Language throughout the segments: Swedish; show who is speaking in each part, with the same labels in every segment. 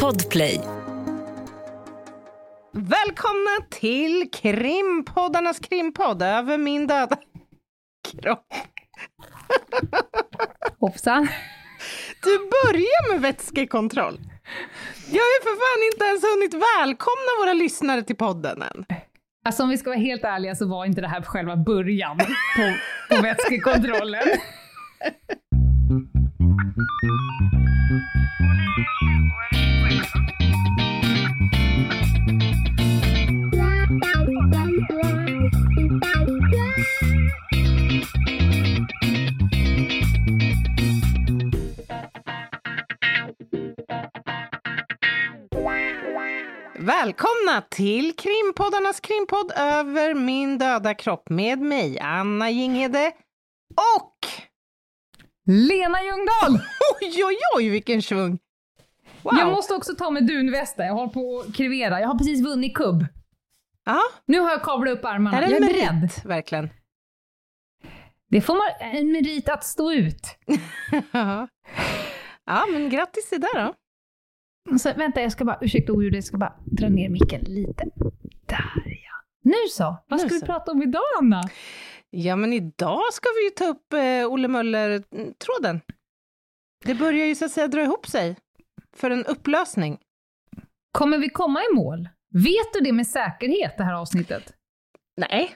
Speaker 1: Podplay.
Speaker 2: Välkomna till krimpoddarnas krimpodd över min döda kropp.
Speaker 3: Hoppsan.
Speaker 2: Du börjar med vätskekontroll. Jag har ju för fan inte ens hunnit välkomna våra lyssnare till podden än.
Speaker 3: Alltså om vi ska vara helt ärliga så var inte det här själva början på, på vätskekontrollen.
Speaker 2: Välkomna till krimpoddarnas krimpodd över min döda kropp med mig, Anna Jinghede och
Speaker 3: Lena Ljungdahl!
Speaker 2: oj, oj, oj, vilken svung! Wow.
Speaker 3: Jag måste också ta med dunvästen, jag håller på att krevera. Jag har precis vunnit kubb.
Speaker 2: Ja,
Speaker 3: Nu har jag kavlat upp armarna.
Speaker 2: är det
Speaker 3: jag
Speaker 2: en
Speaker 3: är beredd.
Speaker 2: merit, verkligen?
Speaker 3: Det får man en merit att stå ut.
Speaker 2: Ja. ja, men grattis till det då.
Speaker 3: Så, vänta, jag ska bara, ursäkta oljudet, jag ska bara dra ner micken lite. Där ja. Nu så, vad ska
Speaker 2: Nu
Speaker 3: vi
Speaker 2: så.
Speaker 3: prata om idag Anna?
Speaker 2: Ja, men idag ska vi ju ta upp eh, Olle Möller-tråden. Det börjar ju så att säga dra ihop sig för en upplösning.
Speaker 3: Kommer vi komma i mål? Vet du det med säkerhet, det här avsnittet?
Speaker 2: Nej,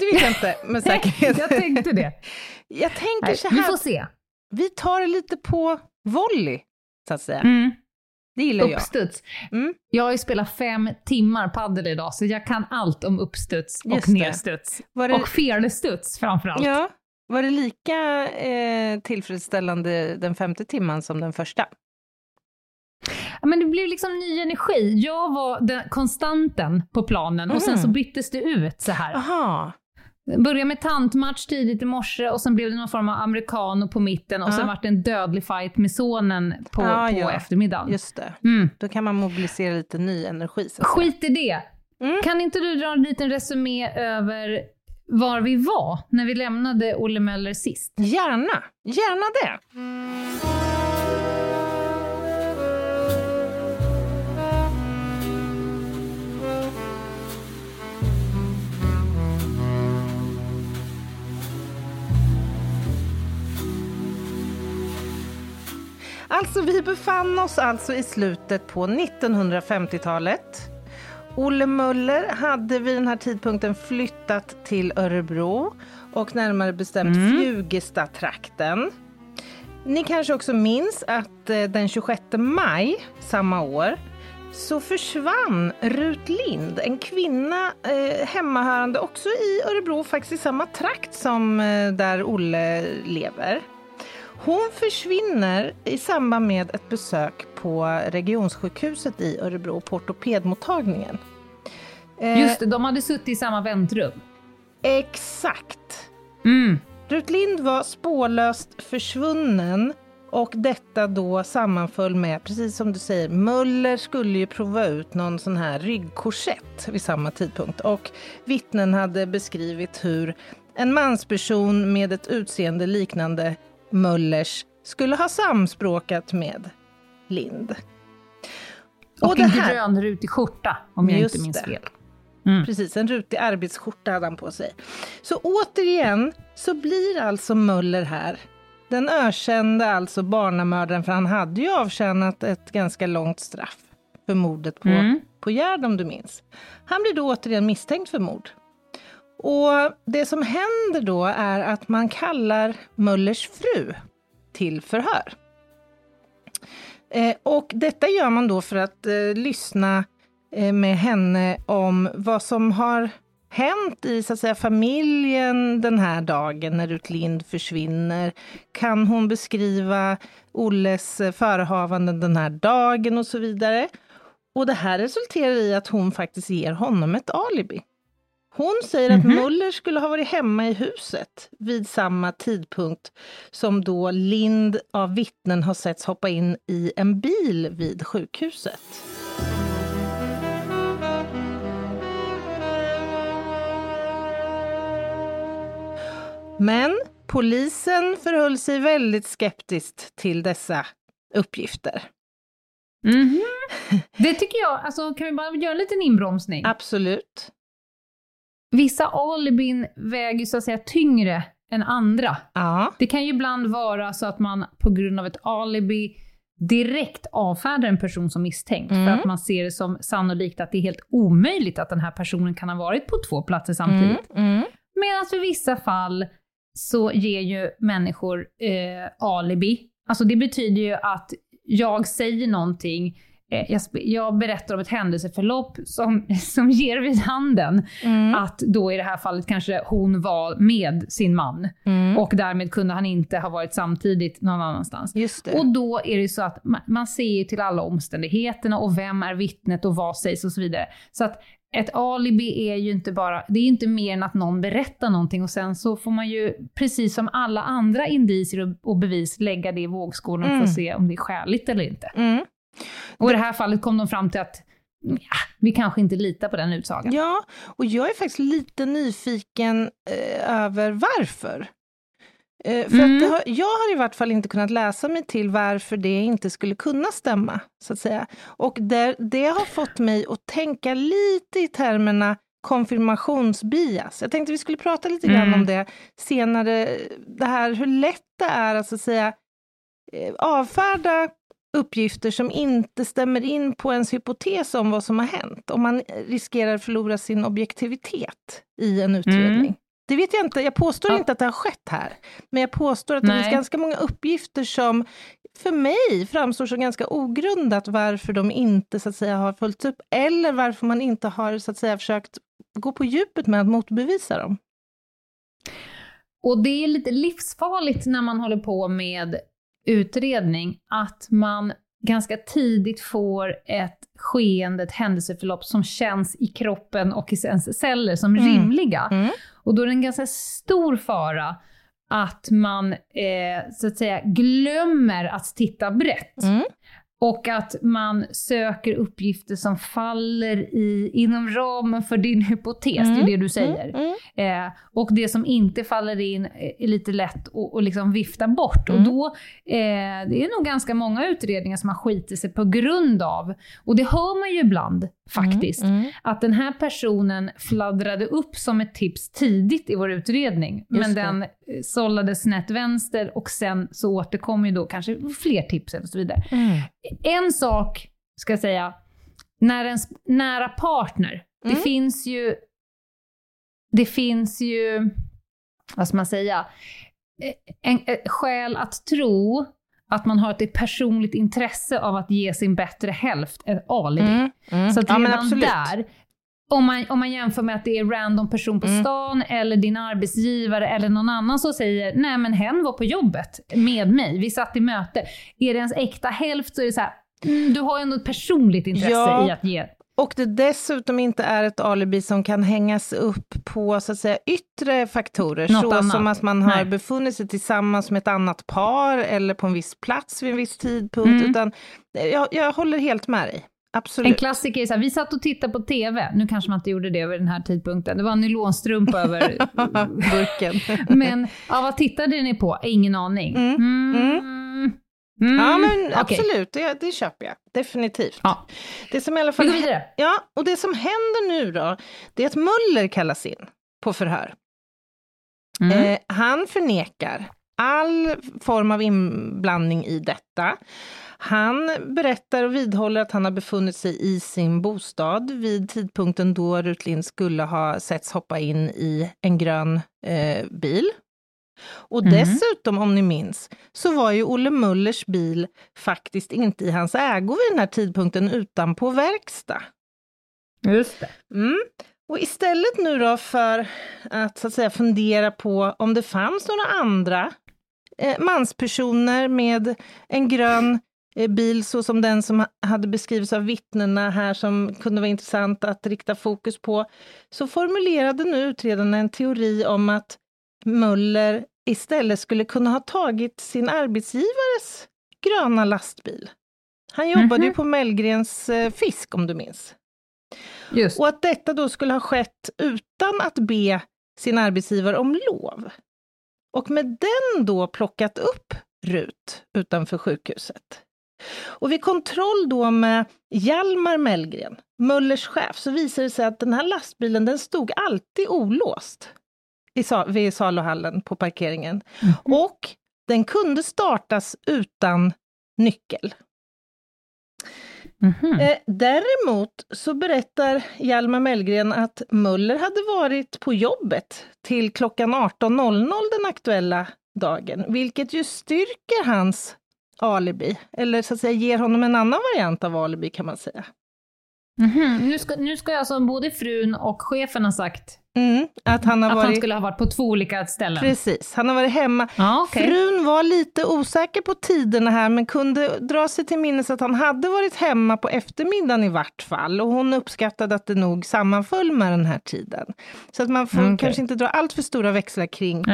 Speaker 2: det vet jag inte med säkerhet.
Speaker 3: jag tänkte det.
Speaker 2: Jag tänker
Speaker 3: Nej,
Speaker 2: så
Speaker 3: vi
Speaker 2: här,
Speaker 3: får se.
Speaker 2: vi tar det lite på volley, så att säga.
Speaker 3: Mm.
Speaker 2: Det gillar jag.
Speaker 3: Uppstuds.
Speaker 2: Mm.
Speaker 3: Jag har ju spelat fem timmar paddel idag, så jag kan allt om uppstuds och
Speaker 2: Just det.
Speaker 3: nedstuds.
Speaker 2: Var det,
Speaker 3: Och felstuds framförallt.
Speaker 2: ja, var det lika eh, tillfredsställande den femte timman som den första?
Speaker 3: Ja, Men det blev liksom ny energi. Jag var den konstanten på planen och sen
Speaker 2: Mhm.
Speaker 3: så byttes det ut så här.
Speaker 2: Aha,
Speaker 3: Började med tantmatch tidigt i morse och sen blev det någon form av americano på mitten och
Speaker 2: Ja.
Speaker 3: sen vart det en dödlig fight med sonen på,
Speaker 2: Ja,
Speaker 3: på
Speaker 2: ja.
Speaker 3: eftermiddagen.
Speaker 2: just det.
Speaker 3: Mm.
Speaker 2: Då kan man mobilisera lite ny energi. Så.
Speaker 3: Skit i det.
Speaker 2: Mm.
Speaker 3: Kan inte du dra en liten resumé över var vi var när vi lämnade Olle Möller sist?
Speaker 2: Gärna, gärna det. Alltså, vi befann oss alltså i slutet på 1950-talet. Olle Möller hade vid den här tidpunkten flyttat till Örebro och närmare bestämt
Speaker 3: Mm.
Speaker 2: Fjugesta-trakten. Ni kanske också minns att eh, den 26 maj samma år så försvann Rut Lind, en kvinna eh, hemmahörande också i Örebro, faktiskt i samma trakt som eh, där Olle lever. Hon försvinner i samband med ett besök på regionsjukhuset i Örebro, på ortopedmottagningen. Eh,
Speaker 3: Just det, de hade suttit i samma väntrum.
Speaker 2: Exakt.
Speaker 3: Mm.
Speaker 2: Rut Lind var spårlöst försvunnen och detta då sammanföll med, precis som du säger, Möller skulle ju prova ut någon sån här ryggkorsett vid samma tidpunkt och vittnen hade beskrivit hur en mansperson med ett utseende liknande Möllers skulle ha samspråkat med Lind.
Speaker 3: Och,
Speaker 2: det
Speaker 3: en
Speaker 2: här-
Speaker 3: grönrutig skjorta, om jag inte minns
Speaker 2: det.
Speaker 3: fel. Mm.
Speaker 2: Precis, en rutig arbetsskjorta hade han på sig. Så återigen så blir alltså Möller här. Den ökände alltså barnamördaren, för han hade ju avtjänat ett ganska långt straff för mordet på,
Speaker 3: Mm.
Speaker 2: på Gerd om du minns. Han blir då återigen misstänkt för mord. Och det som händer då är att man kallar Möllers fru till förhör. Eh, och detta gör man då för att eh, lyssna eh, med henne om vad som har hänt i så att säga, familjen den här dagen när Rut Lind försvinner? Kan hon beskriva Olles eh, förehavanden den här dagen och så vidare? Och det här resulterar i att hon faktiskt ger honom ett alibi. Hon säger att Muller skulle ha varit hemma i huset vid samma tidpunkt som då Lind av vittnen har setts hoppa in i en bil vid sjukhuset. Men polisen förhöll sig väldigt skeptiskt till dessa uppgifter.
Speaker 3: Mhm. Det tycker jag, alltså kan vi bara göra en liten inbromsning?
Speaker 2: Absolut.
Speaker 3: Vissa alibin väger så att säga tyngre än andra.
Speaker 2: Ja.
Speaker 3: Det kan ju ibland vara så att man på grund av ett alibi direkt avfärdar en person som misstänkt för
Speaker 2: Mm.
Speaker 3: att man ser det som sannolikt att det är helt omöjligt att den här personen kan ha varit på två platser samtidigt.
Speaker 2: Mm. Mm.
Speaker 3: Medan för vissa fall så ger ju människor eh, alibi. Alltså det betyder ju att jag säger någonting, jag, sp- jag berättar om ett händelseförlopp som, som ger vid handen
Speaker 2: Mm.
Speaker 3: att då i det här fallet kanske hon var med sin man
Speaker 2: Mm.
Speaker 3: och därmed kunde han inte ha varit samtidigt någon annanstans. Och då är det så att man, man ser ju till alla omständigheterna och vem är vittnet och vad sägs och så vidare. Så att ett alibi är ju inte bara, det är inte mer än att någon berättar någonting och sen så får man ju, precis som alla andra indicier och, och bevis, lägga det i vågskålen för
Speaker 2: Mm.
Speaker 3: att se om det är skäligt eller inte.
Speaker 2: Mm.
Speaker 3: Och i det här fallet kom de fram till att ja, vi kanske inte litar på den utsagan.
Speaker 2: Ja, och jag är faktiskt lite nyfiken eh, över varför. Eh, för
Speaker 3: Mm.
Speaker 2: har, jag har i vart fall inte kunnat läsa mig till varför det inte skulle kunna stämma, så att säga. Och det, det har fått mig att tänka lite i termerna konfirmationsbias. Jag tänkte vi skulle prata lite grann
Speaker 3: Mm.
Speaker 2: om det senare, det här hur lätt det är att, så att säga, eh, avfärda uppgifter som inte stämmer in på ens hypotes om vad som har hänt, om man riskerar att förlora sin objektivitet i en utredning.
Speaker 3: Mm.
Speaker 2: Det vet jag inte, jag påstår
Speaker 3: Ja.
Speaker 2: inte att det har skett här, men jag påstår att det
Speaker 3: Nej.
Speaker 2: finns ganska många uppgifter som för mig framstår som ganska ogrundat varför de inte så att säga har följts upp, eller varför man inte har så att säga försökt gå på djupet med att motbevisa dem.
Speaker 3: Och det är lite livsfarligt när man håller på med utredning, att man ganska tidigt får ett skeende, ett händelseförlopp som känns i kroppen och i ens celler som
Speaker 2: Mm.
Speaker 3: rimliga.
Speaker 2: Mm.
Speaker 3: Och då är det en ganska stor fara att man eh, så att säga glömmer att titta brett.
Speaker 2: Mm.
Speaker 3: Och att man söker uppgifter som faller i, inom ramen för din hypotes, det är
Speaker 2: Mm.
Speaker 3: det du säger.
Speaker 2: Mm.
Speaker 3: Eh, och det som inte faller in är lite lätt att, liksom vifta bort.
Speaker 2: Mm.
Speaker 3: Och då, eh, det är nog ganska många utredningar som har skitit sig på grund av, och det hör man ju ibland faktiskt,
Speaker 2: Mm.
Speaker 3: att den här personen fladdrade upp som ett tips tidigt i vår utredning, men
Speaker 2: det.
Speaker 3: den eh, sållade snett vänster och sen så återkom ju då kanske fler tips och så vidare. En sak, ska jag säga, när ens nära partner, det
Speaker 2: Mm.
Speaker 3: finns ju, det finns ju, vad ska man säga, eh, en, en skäl att tro att man har ett personligt intresse av att ge sin bättre hälft ett alibi.
Speaker 2: Mm. Mm.
Speaker 3: Så att
Speaker 2: ja,
Speaker 3: redan
Speaker 2: absolut.
Speaker 3: där, om man, om man jämför med att det är random person på
Speaker 2: Mm.
Speaker 3: stan, eller din arbetsgivare, eller någon annan som säger nej men hen var på jobbet med mig, vi satt i möte. Är det ens äkta hälft så är det så här, mm, du har ju ändå ett personligt intresse
Speaker 2: Ja.
Speaker 3: i att ge.
Speaker 2: Och det dessutom inte är ett alibi som kan hängas upp på så att säga, yttre faktorer,
Speaker 3: Något
Speaker 2: så
Speaker 3: annat.
Speaker 2: som att man har
Speaker 3: Nej.
Speaker 2: befunnit sig tillsammans med ett annat par eller på en viss plats vid en viss tidpunkt,
Speaker 3: Mm.
Speaker 2: utan eh, jag, jag håller helt med dig.
Speaker 3: En
Speaker 2: Absolut.
Speaker 3: klassiker är så här, vi satt och tittade på TV, nu kanske man inte gjorde det vid den här tidpunkten, det var en nylonstrumpa över
Speaker 2: Burken.
Speaker 3: Men ja, vad tittade ni på? Ingen aning.
Speaker 2: Mm.
Speaker 3: Mm. Mm.
Speaker 2: Ja, men
Speaker 3: Okej.
Speaker 2: absolut, det, det köper jag. Definitivt.
Speaker 3: Ja.
Speaker 2: Det som i alla
Speaker 3: Vi
Speaker 2: fall
Speaker 3: går vidare.
Speaker 2: Ja, och det som händer nu då, det är att Muller kallas in på förhör.
Speaker 3: Mm.
Speaker 2: Eh, han förnekar all form av inblandning i detta. Han berättar och vidhåller att han har befunnit sig i sin bostad vid tidpunkten då Rutlind skulle ha setts hoppa in i en grön eh, bil. Och
Speaker 3: Mm.
Speaker 2: dessutom, om ni minns, så var ju Olle Mullers bil faktiskt inte i hans ägo vid den här tidpunkten, utan på verkstad.
Speaker 3: Just det.
Speaker 2: Mm. Och istället nu då för att så att säga fundera på om det fanns några andra eh, manspersoner med en grön bil så som den som ha- hade beskrivits av vittnena här som kunde vara intressant att rikta fokus på, så formulerade nu utredarna en teori om att Möller istället skulle kunna ha tagit sin arbetsgivares gröna lastbil. Han jobbade ju
Speaker 3: Mhm.
Speaker 2: på Mellgrens eh, fisk om du minns.
Speaker 3: Just.
Speaker 2: Och att detta då skulle ha skett utan att be sin arbetsgivare om lov. Och med den då plockat upp Rut utanför sjukhuset. Och vid kontroll då med Hjalmar Mellgren, Möllers chef, så visade det sig att den här lastbilen den stod alltid olåst i, vid saluhallen på parkeringen. Mm. Och den kunde startas utan nyckel. Mm -hmm. däremot så berättar Hjalmar Mellgren att Möller hade varit på jobbet till klockan 18.00 den aktuella dagen, vilket ju styrker hans alibi, eller så att säga ger honom en annan variant av alibi kan man säga.
Speaker 3: Mm -hmm. nu, ska, nu ska alltså både frun och chefen ha sagt
Speaker 2: Mm, att han, har
Speaker 3: att
Speaker 2: varit...
Speaker 3: han skulle ha varit på två olika ställen?
Speaker 2: Precis, han har varit hemma.
Speaker 3: Ah, okay.
Speaker 2: Frun var lite osäker på tiderna här, men kunde dra sig till minnes att han hade varit hemma på eftermiddagen i vart fall, och hon uppskattade att det nog sammanföll med den här tiden. Så att man får mm, okay. kanske inte dra allt för stora växlar kring,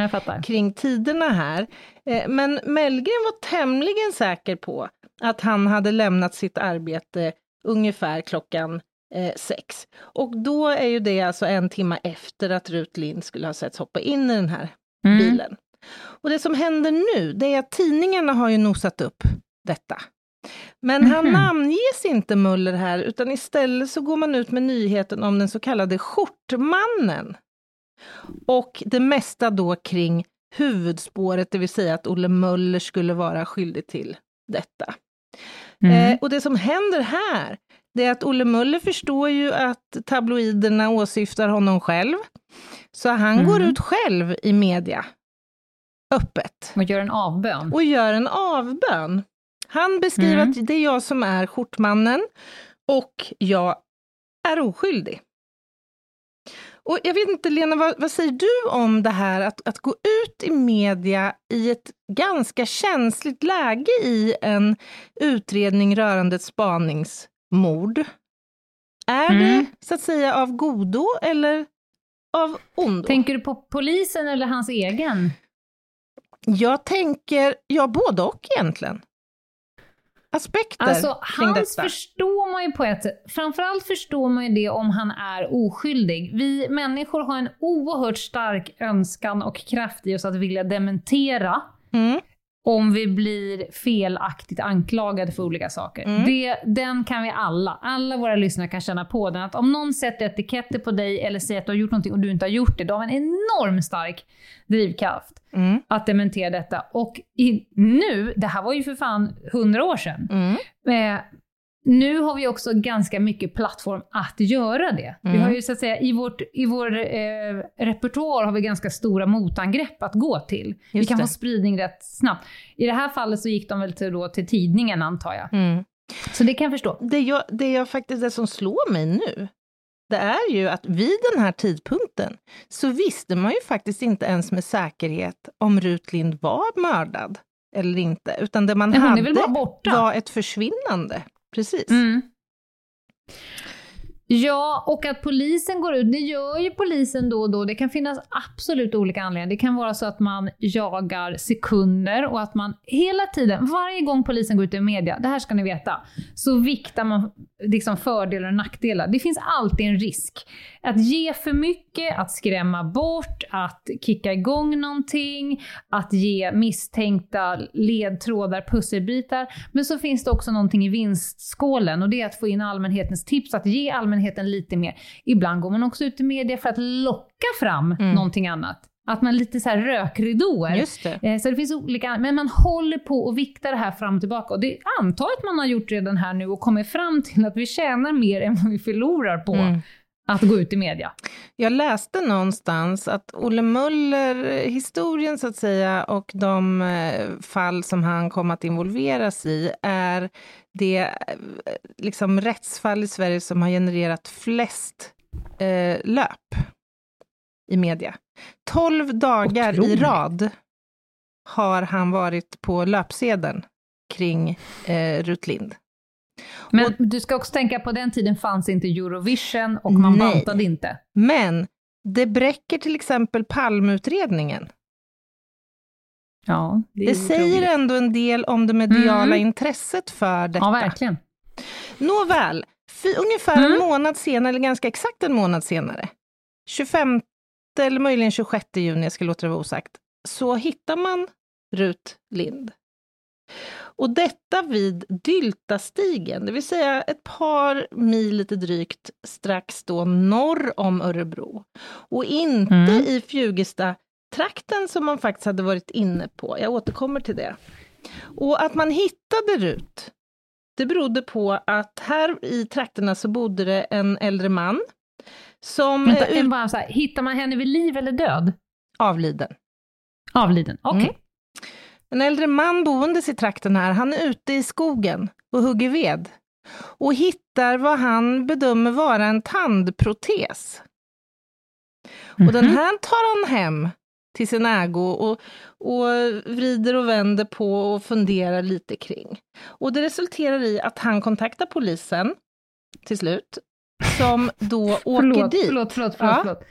Speaker 2: kring tiderna här. Eh, men Mellgren var tämligen säker på att han hade lämnat sitt arbete ungefär klockan eh, sex. Och då är ju det alltså en timme efter att Rut Lind skulle ha setts hoppa in i den här mm. bilen. Och det som händer nu, det är att tidningarna har ju nosat upp detta. Men han mm. namnges inte Muller här, utan istället så går man ut med nyheten om den så kallade skjortmannen. Och det mesta då kring huvudspåret, det vill säga att Olle Möller skulle vara skyldig till detta. Mm. Eh, och det som händer här, det är att Olle Möller förstår ju att tabloiderna åsyftar honom själv. Så han mm. går ut själv i media, öppet.
Speaker 3: Och gör en avbön.
Speaker 2: Och gör en avbön. Han beskriver mm. att det är jag som är skjortmannen och jag är oskyldig. Och jag vet inte, Lena, vad, vad, säger du om det här att, att gå ut i media i ett ganska känsligt läge i en utredning rörande ett spanings mord. Är mm. det så att säga av godo eller av ondo?
Speaker 3: Tänker du på polisen eller hans egen?
Speaker 2: Jag tänker, ja både och egentligen. Aspekter
Speaker 3: alltså, hans förstår man ju på ett sätt. Framförallt förstår man ju det om han är oskyldig. Vi människor har en oerhört stark önskan och kraft i oss att vilja dementera. Mm om vi blir felaktigt anklagade för olika saker. Mm. Det, den kan vi alla, alla våra lyssnare kan känna på den. Att om någon sätter etiketter på dig eller säger att du har gjort någonting och du inte har gjort det, då har en enormt stark drivkraft mm. att dementera detta. Och i, nu, det här var ju för fan hundra år sedan, mm. eh, nu har vi också ganska mycket plattform att göra det. Mm. Vi har ju så att säga i, vårt, i vår eh, repertoar har vi ganska stora motangrepp att gå till. Just vi kan det. få spridning rätt snabbt. I det här fallet så gick de väl till, då, till tidningen antar jag. Mm. Så det kan jag förstå.
Speaker 2: Det, jag, det, jag faktiskt, det som slår mig nu, det är ju att vid den här tidpunkten så visste man ju faktiskt inte ens med säkerhet om Rut Lind var mördad eller inte, utan det man
Speaker 3: Nej,
Speaker 2: hade
Speaker 3: var
Speaker 2: ett försvinnande. Precis.
Speaker 3: Mm. Ja, och att polisen går ut, det gör ju polisen då och då. Det kan finnas absolut olika anledningar. Det kan vara så att man jagar sekunder och att man hela tiden, varje gång polisen går ut i media, det här ska ni veta, så viktar man liksom fördelar och nackdelar. Det finns alltid en risk. Att ge för mycket, att skrämma bort, att kicka igång någonting, att ge misstänkta ledtrådar, pusselbitar. Men så finns det också någonting i vinstskålen och det är att få in allmänhetens tips, att ge allmänheten lite mer. Ibland går man också ut i media för att locka fram mm. någonting annat. Att man lite så här rökridåer.
Speaker 2: Just det.
Speaker 3: Eh, så det finns olika, men man håller på och viktar det här fram och tillbaka. Och det antar att man har gjort redan här nu och kommit fram till att vi tjänar mer än vad vi förlorar på mm. Att gå ut i media.
Speaker 2: Jag läste någonstans att Olle Möller, historien så att säga, och de eh, fall som han kom att involveras i, är det eh, liksom rättsfall i Sverige som har genererat flest eh, löp i media. 12 dagar Otroligt. i rad har han varit på löpsedeln kring eh, Rut Lind.
Speaker 3: Men och, du ska också tänka på den tiden fanns inte Eurovision och man nej, bantade inte.
Speaker 2: Men det bräcker till exempel Palmeutredningen.
Speaker 3: Ja,
Speaker 2: det, det säger ändå en del om det mediala mm. intresset för detta.
Speaker 3: Ja, verkligen.
Speaker 2: Nåväl, ungefär mm. en månad senare, eller ganska exakt en månad senare, 25 eller möjligen 26 juni, jag ska låta det vara osagt, så hittar man Rut Lind Och detta vid Dyltastigen, det vill säga ett par mil lite drygt strax då norr om Örebro. Och inte
Speaker 3: Mm.
Speaker 2: i Fjugesta-trakten som man faktiskt hade varit inne på. Jag återkommer till det. Och att man hittade Rut, det berodde på att här i trakterna så bodde det en äldre man som
Speaker 3: Vänta,
Speaker 2: är
Speaker 3: en bara så här, hittar man henne vid liv eller död?
Speaker 2: avliden.
Speaker 3: Avliden, okej.
Speaker 2: Mm. En äldre man boendes i trakten här, han är ute i skogen och hugger ved och hittar vad han bedömer vara en tandprotes. Och den
Speaker 3: Mhm.
Speaker 2: här tar han hem till sin ägo och, och vrider och vänder på och funderar lite kring. Och det resulterar i att han kontaktar polisen till slut, som då åker
Speaker 3: Förlåt,
Speaker 2: dit.
Speaker 3: förlåt, förlåt, förlåt.
Speaker 2: Ja.
Speaker 3: förlåt.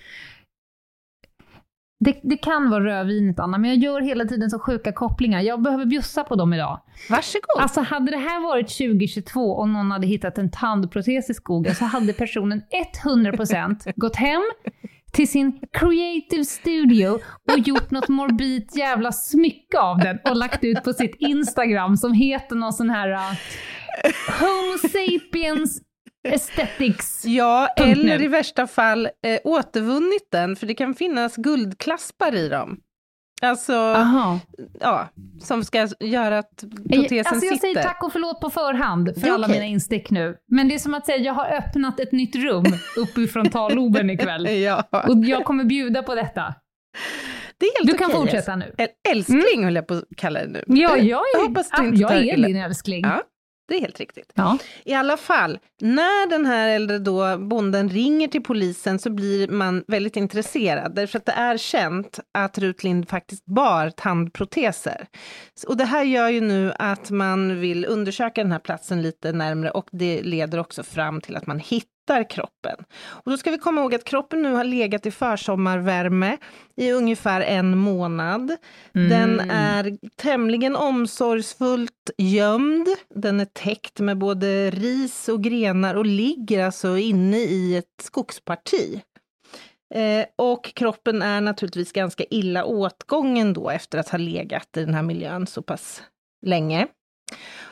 Speaker 3: Det, det kan vara rödvinet, Anna, men jag gör hela tiden så sjuka kopplingar. Jag behöver bjussa på dem idag.
Speaker 2: Varsågod.
Speaker 3: Alltså hade det här varit 2022 och någon hade hittat en tandprotes i skogen så hade personen 100% gått hem till sin creative studio och gjort något morbid jävla smycke av den och lagt ut på sitt Instagram som heter någon sån här uh, Homo sapiens aesthetics.
Speaker 2: Ja, eller
Speaker 3: nu.
Speaker 2: i värsta fall eh, återvunnit den, för det kan finnas guldklaspar i dem. Alltså,
Speaker 3: Aha.
Speaker 2: ja, som ska göra att protesen
Speaker 3: Alltså jag
Speaker 2: sitter.
Speaker 3: säger tack och förlåt på förhand för
Speaker 2: är
Speaker 3: alla mina instick nu. Men det är som att säga jag har öppnat ett nytt rum uppe i frontalloben ikväll.
Speaker 2: Ja,
Speaker 3: Och jag kommer bjuda på detta.
Speaker 2: det är helt
Speaker 3: Du kan
Speaker 2: okej,
Speaker 3: fortsätta nu.
Speaker 2: Äl- Älskling höll jag på att kalla det nu.
Speaker 3: Ja, jag är,
Speaker 2: hoppas du inte
Speaker 3: jag är
Speaker 2: illa-
Speaker 3: din älskling.
Speaker 2: Ja. Det är helt riktigt.
Speaker 3: Ja.
Speaker 2: I alla fall, när den här äldre då bonden ringer till polisen så blir man väldigt intresserad, därför att det är känt att Rut Lind faktiskt bar tandproteser. Och det här gör ju nu att man vill undersöka den här platsen lite närmre och det leder också fram till att man hittar kroppen. Och då ska vi komma ihåg att kroppen nu har legat i försommarvärme i ungefär en månad. Den
Speaker 3: Mm.
Speaker 2: är tämligen omsorgsfullt gömd. Den är täckt med både ris och grenar och ligger alltså inne i ett skogsparti. Eh, och kroppen är naturligtvis ganska illa åtgången då efter att ha legat i den här miljön så pass länge.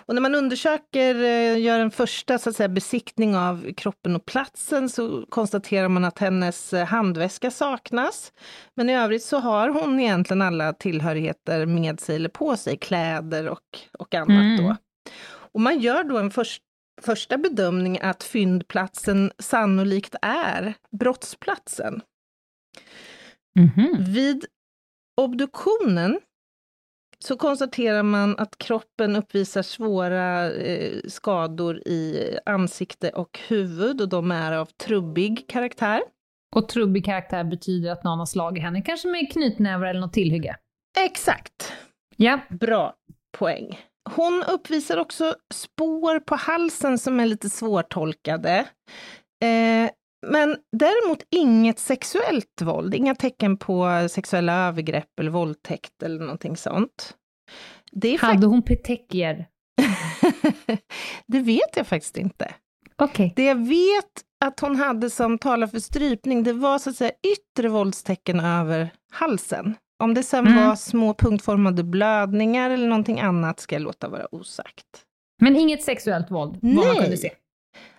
Speaker 2: Och när man undersöker, eh, gör en första så att säga, besiktning av kroppen och platsen så konstaterar man att hennes eh, handväska saknas. Men i övrigt så har hon egentligen alla tillhörigheter med sig eller på sig, kläder och, och annat
Speaker 3: Mm.
Speaker 2: då. Och man gör då en först, första bedömning att fyndplatsen sannolikt är brottsplatsen.
Speaker 3: Mhm.
Speaker 2: Vid obduktionen så konstaterar man att kroppen uppvisar svåra eh, skador i ansikte och huvud och de är av trubbig karaktär.
Speaker 3: Och trubbig karaktär betyder att någon har slagit henne, kanske med knytnävar eller något tillhygge.
Speaker 2: Exakt.
Speaker 3: Ja.
Speaker 2: Bra poäng. Hon uppvisar också spår på halsen som är lite svårtolkade. Eh, men däremot inget sexuellt våld, inga tecken på sexuella övergrepp eller våldtäkt eller någonting sånt.
Speaker 3: Hade hon petekier?
Speaker 2: det vet jag faktiskt inte.
Speaker 3: Okej.
Speaker 2: Det jag vet att hon hade som talar för strypning, det var så att säga yttre våldstecken över halsen. Om det sen
Speaker 3: Mm.
Speaker 2: var små punktformade blödningar eller någonting annat ska jag låta vara osagt.
Speaker 3: Men inget sexuellt våld, vad man kunde se.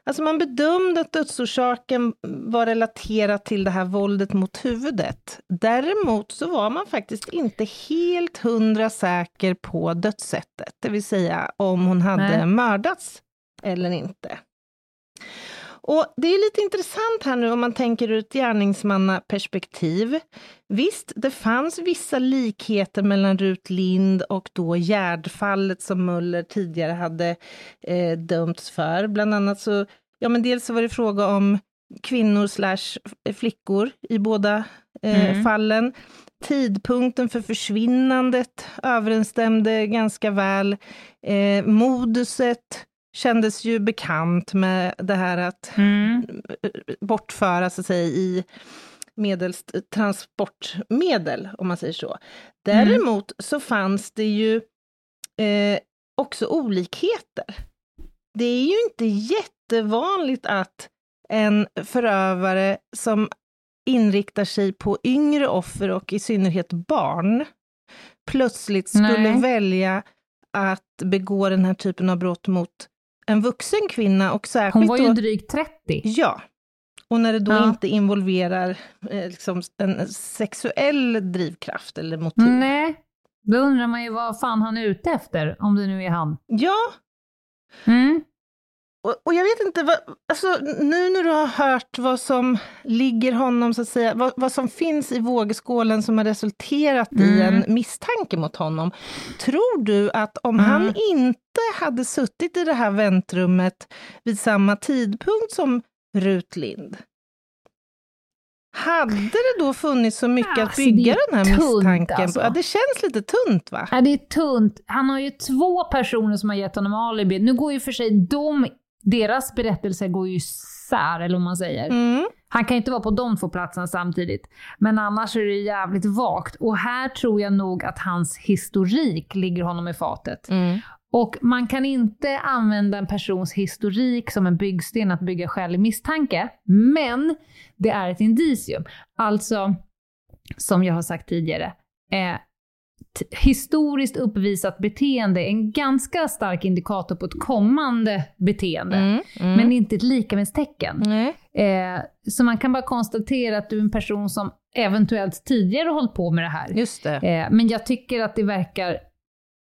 Speaker 2: Alltså man bedömde att dödsorsaken var relaterad till det här våldet mot huvudet. Däremot så var man faktiskt inte helt hundra säker på dödssättet, det vill säga om hon hade
Speaker 3: Nej.
Speaker 2: mördats eller inte. Och det är lite intressant här nu om man tänker ur ett gärningsmannaperspektiv. Visst, det fanns vissa likheter mellan Rut Lind och då Gärdfallet som Möller tidigare hade eh, dömts för. Bland annat så, ja men dels så var det fråga om kvinnor slash flickor i båda eh,
Speaker 3: Mm.
Speaker 2: fallen. Tidpunkten för försvinnandet överensstämde ganska väl. Eh, moduset kändes ju bekant med det här att
Speaker 3: Mm.
Speaker 2: bortföra så att säga, i medels transportmedel, om man säger så. Däremot så fanns det ju eh, också olikheter. Det är ju inte jättevanligt att en förövare som inriktar sig på yngre offer och i synnerhet barn plötsligt skulle
Speaker 3: Nej.
Speaker 2: välja att begå den här typen av brott mot en vuxen kvinna och särskilt
Speaker 3: Hon var ju
Speaker 2: då,
Speaker 3: drygt 30.
Speaker 2: Ja. Och när det då
Speaker 3: Ja.
Speaker 2: inte involverar eh, liksom en sexuell drivkraft eller motiv.
Speaker 3: Nej, då undrar man ju vad fan han är ute efter, om det nu är han.
Speaker 2: Ja,
Speaker 3: Mm.
Speaker 2: Och, och jag vet inte, vad, alltså, nu när du har hört vad som ligger honom, så att säga, vad, vad som finns i vågskålen som har resulterat i
Speaker 3: Mm.
Speaker 2: en misstanke mot honom. Tror du att om
Speaker 3: Mm.
Speaker 2: han inte hade suttit i det här väntrummet vid samma tidpunkt som Rut Lind, hade det då funnits så mycket att
Speaker 3: Alltså, är
Speaker 2: bygga den här
Speaker 3: tunt,
Speaker 2: misstanken
Speaker 3: alltså.
Speaker 2: Ja, det känns lite tunt va?
Speaker 3: Ja, det är tunt. Han har ju två personer som har gett honom alibi. Nu går ju för sig de, deras berättelser går ju isär, eller vad man säger.
Speaker 2: Mm.
Speaker 3: Han kan ju inte vara på de två platserna samtidigt. Men annars är det jävligt vagt. Och här tror jag nog att hans historik ligger honom i fatet.
Speaker 2: Mm.
Speaker 3: Och man kan inte använda en persons historik som en byggsten att bygga skälig misstanke. Men det är ett indicium. Alltså, som jag har sagt tidigare, eh, historiskt uppvisat beteende är en ganska stark indikator på ett kommande beteende.
Speaker 2: Mm. Mm.
Speaker 3: Men inte ett likamedstecken. Eh, så man kan bara konstatera att du är en person som eventuellt tidigare har hållit på med det här.
Speaker 2: Just det.
Speaker 3: Eh, men jag tycker att det verkar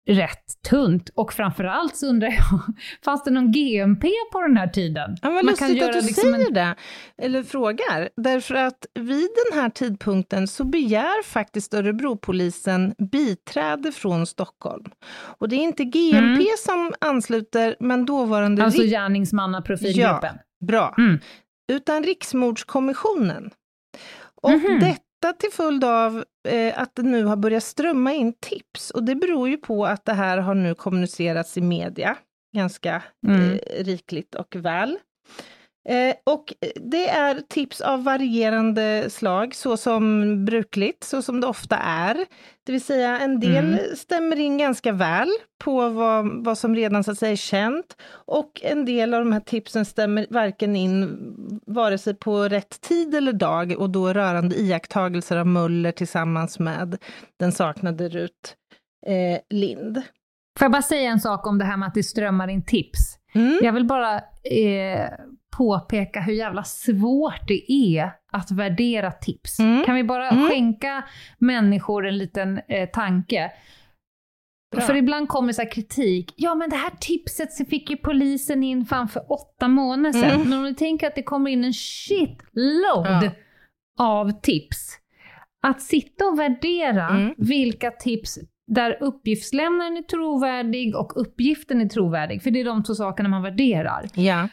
Speaker 3: rätt tunt. Och framförallt så undrar jag, fanns det någon GMP på den här tiden?
Speaker 2: Ja, vad lustigt att du säger det, eller frågar. Därför att vid den här tidpunkten så begär faktiskt Örebropolisen biträde från Stockholm. Och det är inte GMP
Speaker 3: Mm.
Speaker 2: som ansluter, men dåvarande
Speaker 3: Alltså
Speaker 2: Rik-
Speaker 3: gärningsmannaprofilgruppen.
Speaker 2: Bra.
Speaker 3: Mm.
Speaker 2: Utan Riksmordskommissionen. Och
Speaker 3: Mhm.
Speaker 2: detta till följd av eh, att det nu har börjat strömma in tips. Och det beror ju på att det här har nu kommunicerats i media ganska
Speaker 3: Mm.
Speaker 2: eh, rikligt och väl. Eh, och det är tips av varierande slag, så som brukligt, så som det ofta är. Det vill säga en del
Speaker 3: Mm.
Speaker 2: stämmer in ganska väl på vad, vad som redan så att säga är känt. Och en del av de här tipsen stämmer varken in vare sig på rätt tid eller dag och då rörande iakttagelser av Möller tillsammans med den saknade Rut eh, Lind.
Speaker 3: Får jag bara säga en sak om det här med att det strömmar in tips?
Speaker 2: Mm.
Speaker 3: Jag vill bara eh, påpeka hur jävla svårt det är att värdera tips.
Speaker 2: Mm.
Speaker 3: Kan vi bara
Speaker 2: Mm.
Speaker 3: skänka människor en liten eh, tanke?
Speaker 2: Bra.
Speaker 3: För ibland kommer så här kritik. Ja, men det här tipset så fick ju polisen in fan för åtta månader sedan.
Speaker 2: Mm.
Speaker 3: Men om ni tänker att det kommer in en shitload
Speaker 2: Ja.
Speaker 3: av tips. Att sitta och värdera
Speaker 2: Mm.
Speaker 3: vilka tips där uppgiftslämnaren är trovärdig och uppgiften är trovärdig, för det är de två sakerna man värderar.
Speaker 2: Ja.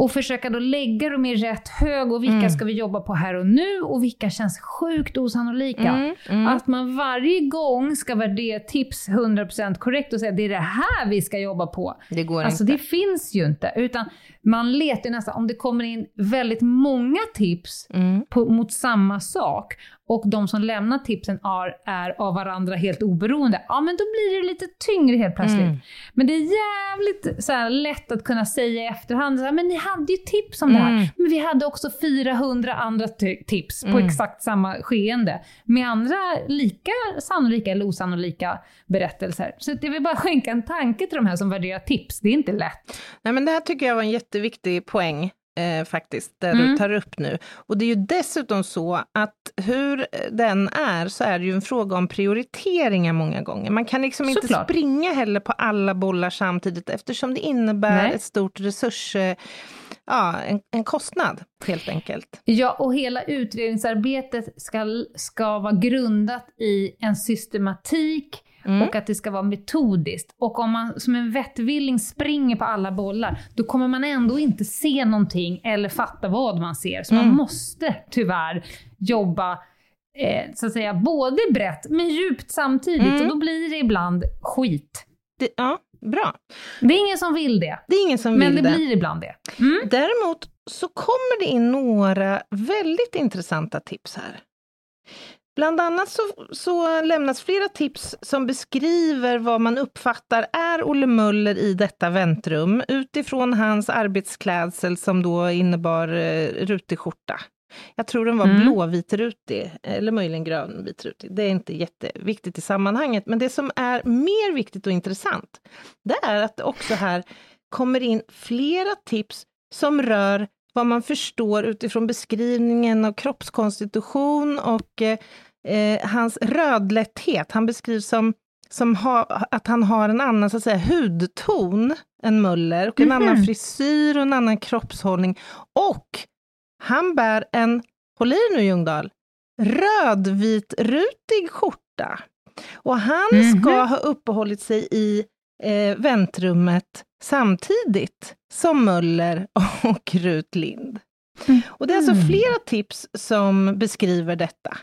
Speaker 3: Och försöka då lägga dem i rätt hög och vilka
Speaker 2: Mm.
Speaker 3: ska vi jobba på här och nu och vilka känns sjukt osannolika.
Speaker 2: Mm. Mm.
Speaker 3: Att man varje gång ska värdera tips 100% korrekt och säga det är det här vi ska jobba på.
Speaker 2: det går
Speaker 3: Alltså
Speaker 2: inte.
Speaker 3: det finns ju inte. Utan man letar nästan, om det kommer in väldigt många tips
Speaker 2: Mm.
Speaker 3: på, mot samma sak och de som lämnar tipsen är, är av varandra helt oberoende, ja men då blir det lite tyngre helt plötsligt.
Speaker 2: Mm.
Speaker 3: Men det är jävligt så här, lätt att kunna säga i efterhand, så här, men ni hade ju tips om det här.
Speaker 2: Mm.
Speaker 3: Men vi hade också 400 andra ti- tips på
Speaker 2: Mm.
Speaker 3: exakt samma skeende med andra lika sannolika eller osannolika berättelser. Så det vill bara skänka en tanke till de här som värderar tips. Det är inte lätt.
Speaker 2: Nej, men det här tycker jag var en jätteviktig poäng eh, faktiskt, det
Speaker 3: Mm.
Speaker 2: du tar upp nu. Och det är ju dessutom så att hur den är, så är det ju en fråga om prioriteringar många gånger. Man kan liksom inte
Speaker 3: Såklart.
Speaker 2: springa heller på alla bollar samtidigt, eftersom det innebär
Speaker 3: Nej.
Speaker 2: ett stort resurs, eh, ja, en, en kostnad helt enkelt.
Speaker 3: Ja, och hela utredningsarbetet ska, ska vara grundat i en systematik
Speaker 2: Mm.
Speaker 3: och att det ska vara metodiskt. Och om man som en vettvilling springer på alla bollar, då kommer man ändå inte se någonting eller fatta vad man ser. Så man
Speaker 2: Mm.
Speaker 3: måste tyvärr jobba eh, så att säga både brett men djupt samtidigt.
Speaker 2: Mm.
Speaker 3: Och då blir det ibland skit.
Speaker 2: Det, ja, bra.
Speaker 3: Det är ingen som vill det,
Speaker 2: Det är ingen som
Speaker 3: men
Speaker 2: vill
Speaker 3: det
Speaker 2: det.
Speaker 3: blir ibland det. Mm.
Speaker 2: Däremot så kommer det in några väldigt intressanta tips här. Bland annat så, så lämnas flera tips som beskriver vad man uppfattar är Olle Möller i detta väntrum utifrån hans arbetsklädsel som då innebar eh, rutig skjorta Jag tror den var
Speaker 3: Mm.
Speaker 2: blåvitrutig, eller möjligen grönvitrutig. Det är inte jätteviktigt i sammanhanget, men det som är mer viktigt och intressant, det är att det också här kommer in flera tips som rör vad man förstår utifrån beskrivningen av kroppskonstitution och eh, eh, hans rödlätthet. Han beskrivs som, som ha, att han har en annan så att säga, hudton än Möller, och en
Speaker 3: Mhm.
Speaker 2: annan frisyr och en annan kroppshållning. Och han bär en, håll i nu Ljungdahl, rödvitrutig skjorta. Och han
Speaker 3: Mhm.
Speaker 2: ska ha uppehållit sig i eh, väntrummet samtidigt som Möller och Rut Lind.
Speaker 3: Mm.
Speaker 2: Och det är alltså
Speaker 3: Mm.
Speaker 2: flera tips som beskriver detta.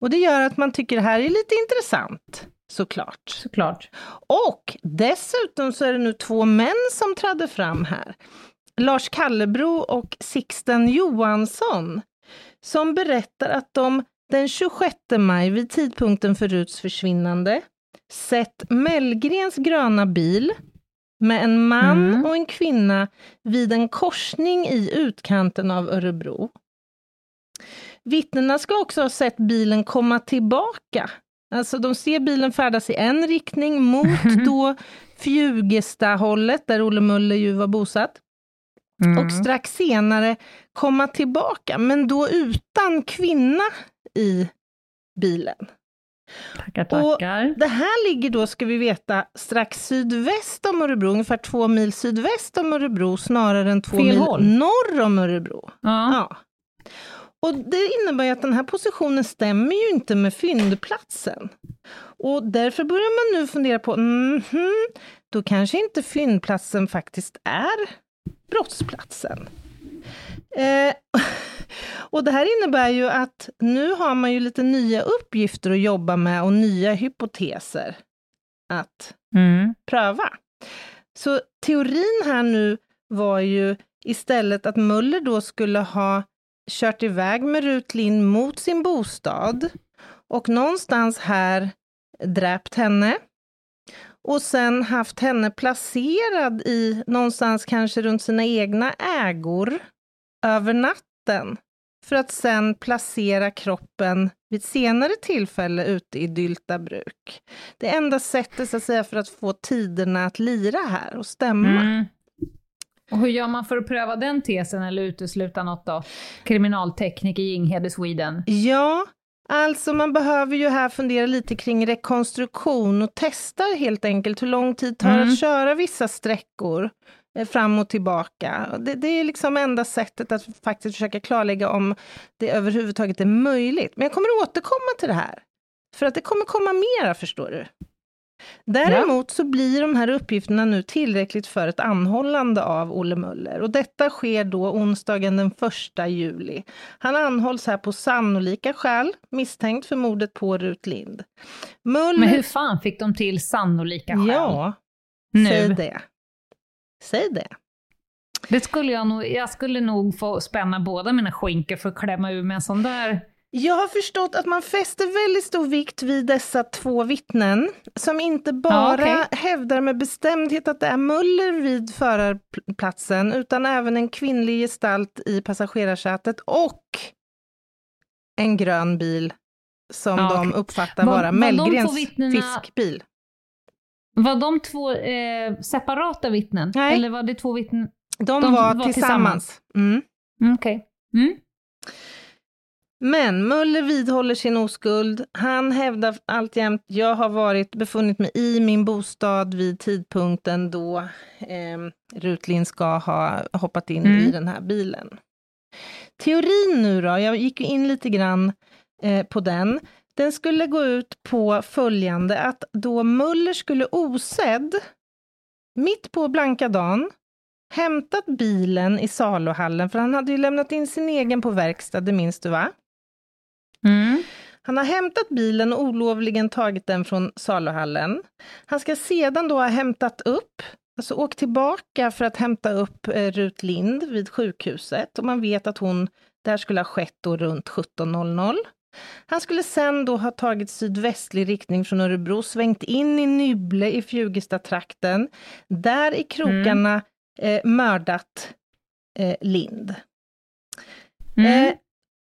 Speaker 2: Och det gör att man tycker det här är lite intressant, såklart.
Speaker 3: Såklart.
Speaker 2: Och dessutom så är det nu två män som trädde fram här. Lars Kallebro och Sixten Johansson, som berättar att de den 26 maj vid tidpunkten för Ruts försvinnande sett Mellgrens gröna bil med en man
Speaker 3: Mm.
Speaker 2: och en kvinna vid en korsning i utkanten av Örebro. Vittnena ska också ha sett bilen komma tillbaka. Alltså de ser bilen färdas i en riktning mot då Fjugesta-hållet, där Olle Möller ju var bosatt,
Speaker 3: Mm.
Speaker 2: och strax senare komma tillbaka, men då utan kvinna i bilen.
Speaker 3: Tackar,
Speaker 2: Och
Speaker 3: tackar.
Speaker 2: Det här ligger då, ska vi veta, strax sydväst om Örebro, ungefär två mil sydväst om Örebro, snarare än två
Speaker 3: Fel
Speaker 2: mil
Speaker 3: håll.
Speaker 2: norr om Örebro.
Speaker 3: Ja.
Speaker 2: Ja. Och det innebär ju att den här positionen stämmer ju inte med fyndplatsen. Och därför börjar man nu fundera på, mhm, då kanske inte fyndplatsen faktiskt är brottsplatsen. Eh, och det här innebär ju att nu har man ju lite nya uppgifter att jobba med och nya hypoteser att
Speaker 3: Mm.
Speaker 2: pröva. Så teorin här nu var ju istället att Möller då skulle ha kört iväg med Rut Lind mot sin bostad och någonstans här dräpt henne och sen haft henne placerad i någonstans kanske runt sina egna ägor över natten för att sen placera kroppen vid ett senare tillfälle ute i Dylta bruk. Det enda sättet så att säga för att få tiderna att lira här och stämma.
Speaker 3: Mm. Och hur gör man för att pröva den tesen eller utesluta något då? Kriminalteknik i Ginghede, Sweden.
Speaker 2: Ja, alltså man behöver ju här fundera lite kring rekonstruktion och testar helt enkelt hur lång tid tar det
Speaker 3: Mm.
Speaker 2: att köra vissa sträckor eh, fram och tillbaka. Det, det är liksom enda sättet att faktiskt försöka klarlägga om det överhuvudtaget är möjligt. Men jag kommer återkomma till det här, för att det kommer komma mera, förstår du. Däremot så blir de här uppgifterna nu tillräckligt för ett anhållande av Olle Möller och detta sker då onsdagen den 1 juli. Han anhålls här på sannolika skäl, misstänkt för mordet på Rut Lind. Möller...
Speaker 3: Men hur fan fick de till sannolika skäl?
Speaker 2: Ja,
Speaker 3: nu.
Speaker 2: säg det. Säg det.
Speaker 3: Det skulle jag nog, jag skulle nog få spänna båda mina skinkor för att klämma ur med en sån där.
Speaker 2: Jag har förstått att man fäster väldigt stor vikt vid dessa två vittnen, som inte bara
Speaker 3: Ja, okej.
Speaker 2: hävdar med bestämdhet att det är Möller vid förarplatsen, utan även en kvinnlig gestalt i passagerarsätet och en grön bil som
Speaker 3: Ja,
Speaker 2: de
Speaker 3: okej.
Speaker 2: uppfattar
Speaker 3: Var-
Speaker 2: vara Mellgrens
Speaker 3: vittnena-
Speaker 2: fiskbil.
Speaker 3: Var de två eh, separata vittnen?
Speaker 2: Nej.
Speaker 3: Eller var det två vittnen?
Speaker 2: De,
Speaker 3: De
Speaker 2: var,
Speaker 3: var
Speaker 2: tillsammans.
Speaker 3: tillsammans.
Speaker 2: Mm.
Speaker 3: Mm, Okej. Mm.
Speaker 2: Men Möller vidhåller sin oskuld. Han hävdar alltjämt, jag har varit, befunnit mig i min bostad vid tidpunkten då eh, Rutlin ska ha hoppat in
Speaker 3: Mm.
Speaker 2: i den här bilen. Teorin nu då, jag gick ju in lite grann eh, på den. Den skulle gå ut på följande, att då Möller skulle osedd, mitt på blanka dagen, hämtat bilen i saluhallen, för han hade ju lämnat in sin egen på verkstad, det minns du va?
Speaker 3: Mm.
Speaker 2: Han har hämtat bilen och olovligen tagit den från saluhallen. Han ska sedan då ha hämtat upp, alltså åkt tillbaka för att hämta upp eh, Rut Lind vid sjukhuset. Och man vet att hon, det här skulle ha skett då runt 17.00. Han skulle sen då ha tagit sydvästlig riktning från Örebro, svängt in i Nybble i Fjugesta-trakten, där i krokarna eh, mördat eh, Lind.
Speaker 3: Mm.
Speaker 2: Eh,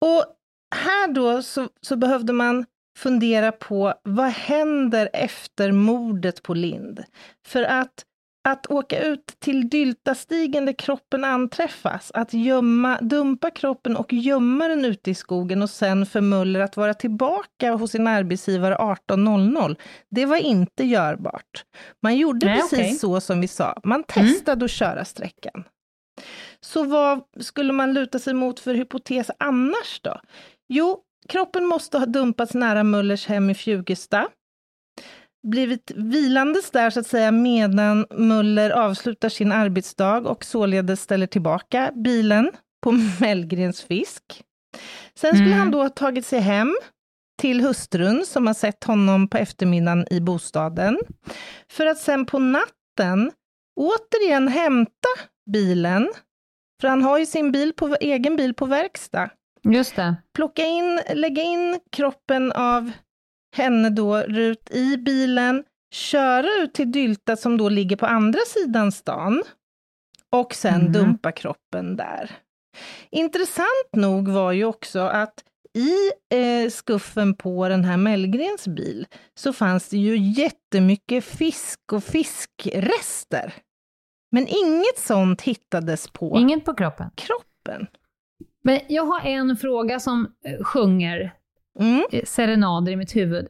Speaker 2: Och här då så, så behövde man fundera på vad händer efter mordet på Lind? För att att åka ut till Dyltastigen där kroppen anträffas, att gömma, dumpa kroppen och gömma den ute i skogen och sen för Muller att vara tillbaka hos sin arbetsgivare 18.00, det var inte görbart. Man gjorde Nej, precis okay. så som vi sa, man mm. testade mm. att köra sträckan. Så vad skulle man luta sig mot för hypotes annars då? Jo, kroppen måste ha dumpats nära Mullers hem i Fjugesta blivit vilandes där så att säga medan Muller avslutar sin arbetsdag och således ställer tillbaka bilen på Mellgrens fisk. Sen skulle mm. han då ha tagit sig hem till hustrun som har sett honom på eftermiddagen i bostaden, för att sen på natten återigen hämta bilen, för han har ju sin bil på, egen bil på verkstad.
Speaker 3: Just det.
Speaker 2: Plocka in, lägga in kroppen av henne då, Rut, i bilen, köra ut till Dylta som då ligger på andra sidan stan och sen mm. dumpa kroppen där. Intressant nog var ju också att i eh, skuffen på den här Mellgrens bil så fanns det ju jättemycket fisk och fiskrester. Men inget sånt hittades på
Speaker 3: Inget på kroppen?
Speaker 2: kroppen.
Speaker 3: Men jag har en fråga som eh, sjunger mm. Eh, serenader i mitt huvud.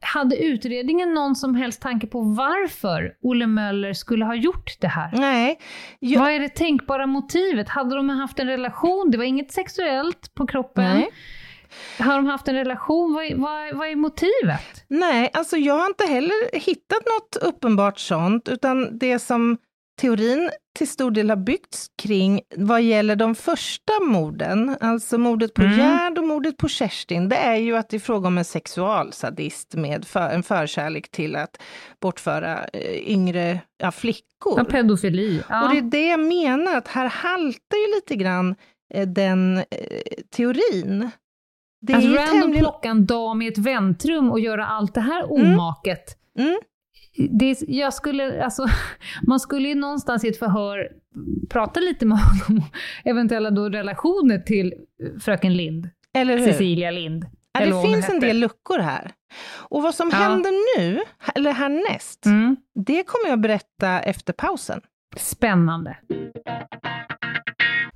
Speaker 3: Hade utredningen någon som helst tanke på varför Olle Möller skulle ha gjort det här?
Speaker 2: Nej.
Speaker 3: Jag... Vad är det tänkbara motivet? Hade de haft en relation? Det var inget sexuellt på kroppen. Nej. Har de haft en relation? Vad är, vad, vad är motivet?
Speaker 2: Nej, alltså jag har inte heller hittat något uppenbart sånt, utan det som teorin till stor del har byggts kring vad gäller de första morden, alltså mordet på mm. Gerd och mordet på Kerstin, det är ju att det är fråga om en sexualsadist med för, en förkärlek till att bortföra eh, yngre ja, flickor.
Speaker 3: Ja, pedofili. Ja.
Speaker 2: Och det är det jag menar, att här haltar ju lite grann eh, den eh, teorin.
Speaker 3: Det att random tämligen... plocka en dam i ett väntrum och göra allt det här mm. omaket. Mm. Mm det, jag skulle, alltså, man skulle ju någonstans i ett förhör prata lite med honom om eventuella då relationer till fröken Lind.
Speaker 2: Eller hur?
Speaker 3: Cecilia Lind.
Speaker 2: Ja, det finns en del luckor här. Och vad som ja. händer nu, eller härnäst, mm. det kommer jag berätta efter pausen.
Speaker 3: Spännande.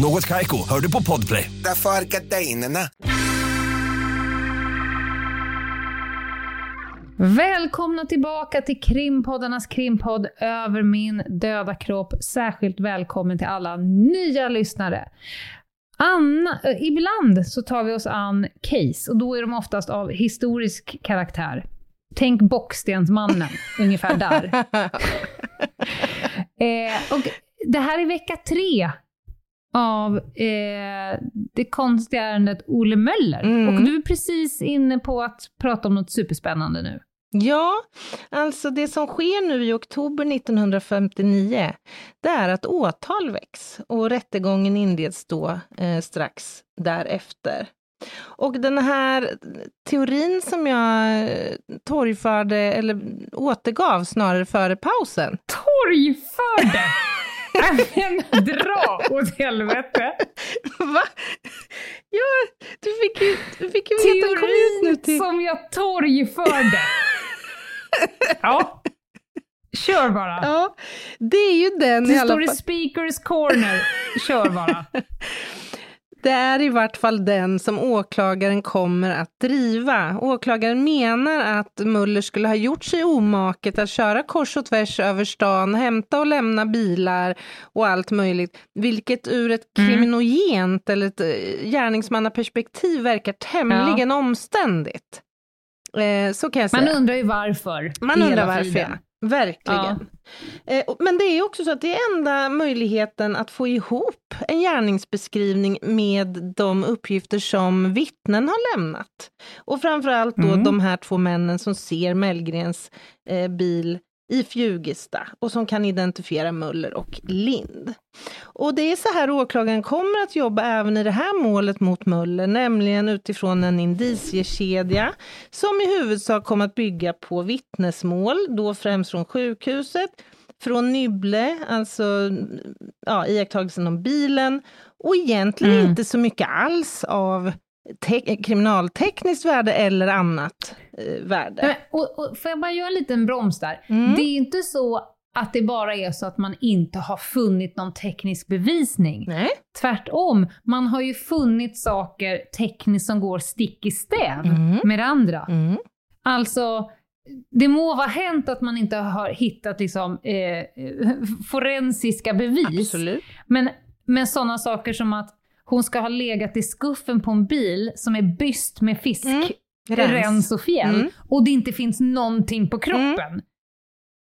Speaker 1: Något kajko, hör du på podplay.
Speaker 4: Därför är gardinerna.
Speaker 3: Välkomna tillbaka till krimpoddarnas krimpodd Över min döda kropp. Särskilt välkommen till alla nya lyssnare. Anna, eh, ibland så tar vi oss an case och då är de oftast av historisk karaktär. Tänk Bockstensmannen, ungefär där. eh, och det här är vecka tre av eh, det konstiga ärendet Olle Möller. Mm. Och du är precis inne på att prata om något superspännande nu.
Speaker 2: Ja, alltså det som sker nu i oktober 1959, det är att åtal väcks och rättegången inleds då eh, strax därefter. Och den här teorin som jag eh, torgförde, eller återgav snarare före pausen.
Speaker 3: Torgförde? Men dra åt helvete!
Speaker 2: Va? Ja, du fick ju, du fick ju veta, kom ut nu
Speaker 3: till... som jag torgförde! ja. Kör bara.
Speaker 2: Ja, det är ju den
Speaker 3: det i alla fall. Det står i speakers corner. Kör bara.
Speaker 2: Det är i vart fall den som åklagaren kommer att driva. Åklagaren menar att Muller skulle ha gjort sig omaket att köra kors och tvärs över stan, hämta och lämna bilar och allt möjligt, vilket ur ett mm. kriminogent eller ett eh, gärningsmannaperspektiv verkar tämligen ja. omständigt. Eh, så kan jag säga.
Speaker 3: Man undrar ju varför.
Speaker 2: Man undrar varför, ja. Verkligen. Ja. Eh, men det är också så att det är enda möjligheten att få ihop en gärningsbeskrivning med de uppgifter som vittnen har lämnat. Och framförallt då mm. de här två männen som ser Mellgrens eh, bil i Fjugesta och som kan identifiera Möller och Lind. Och det är så här åklagaren kommer att jobba även i det här målet mot Möller, nämligen utifrån en indiciekedja som i huvudsak kommer att bygga på vittnesmål, då främst från sjukhuset, från Nybble, alltså ja, iakttagelsen om bilen och egentligen mm. inte så mycket alls av kriminaltekniskt värde eller annat eh, värde.
Speaker 3: Men, och, och, får jag bara göra en liten broms där? Mm. Det är inte så att det bara är så att man inte har funnit någon teknisk bevisning.
Speaker 2: Nej.
Speaker 3: Tvärtom, man har ju funnit saker tekniskt som går stick i stäv mm. med det andra. Mm. Alltså, det må vara hänt att man inte har hittat liksom, eh, forensiska bevis.
Speaker 2: Absolut.
Speaker 3: Men, men sådana saker som att hon ska ha legat i skuffen på en bil som är byst med fisk, mm. Rens. rens och fjäll mm. och det inte finns någonting på kroppen. Mm.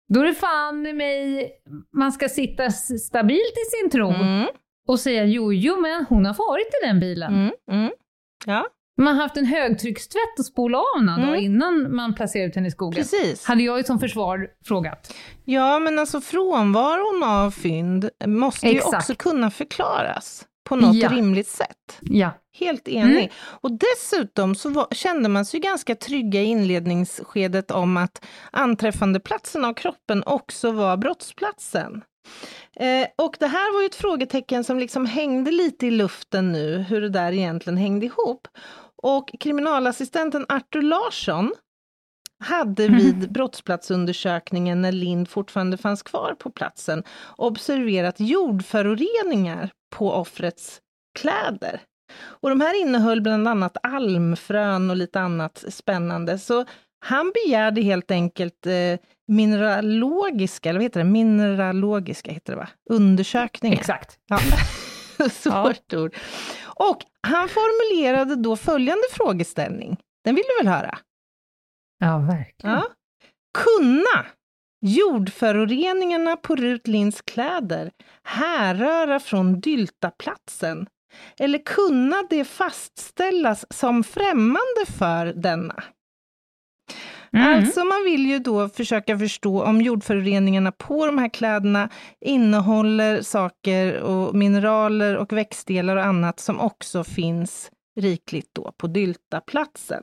Speaker 3: Då är det fan mig man ska sitta stabilt i sin tro mm. och säga jo, jo, men hon har varit i den bilen.
Speaker 2: Mm. Mm. Ja.
Speaker 3: Man har haft en högtryckstvätt och spola av mm. innan man placerar ut henne i skogen.
Speaker 2: Precis.
Speaker 3: Hade jag ju som försvar frågat.
Speaker 2: Ja, men alltså frånvaron av fynd måste Exakt. ju också kunna förklaras på något ja. rimligt sätt.
Speaker 3: Ja.
Speaker 2: Helt enig. Mm. Och dessutom så var, kände man sig ganska trygga i inledningsskedet om att anträffandeplatsen av kroppen också var brottsplatsen. Eh, och det här var ju ett frågetecken som liksom hängde lite i luften nu, hur det där egentligen hängde ihop. Och kriminalassistenten Artur Larsson hade mm. vid brottsplatsundersökningen när Lind fortfarande fanns kvar på platsen observerat jordföroreningar på offrets kläder. Och de här innehöll bland annat almfrön och lite annat spännande. Så han begärde helt enkelt eh, mineralogiska, eller vad heter det, mineralogiska heter det va? Undersökningar.
Speaker 3: Exakt.
Speaker 2: Ja. Svårt ja. ord. Och han formulerade då följande frågeställning. Den vill du väl höra?
Speaker 3: Ja, verkligen. Ja.
Speaker 2: Kunna jordföroreningarna på Rut Linds kläder härröra från Dyltaplatsen? Eller kunna det fastställas som främmande för denna? Mm. Alltså man vill ju då försöka förstå om jordföroreningarna på de här kläderna innehåller saker och mineraler och växtdelar och annat som också finns rikligt då på Dyltaplatsen.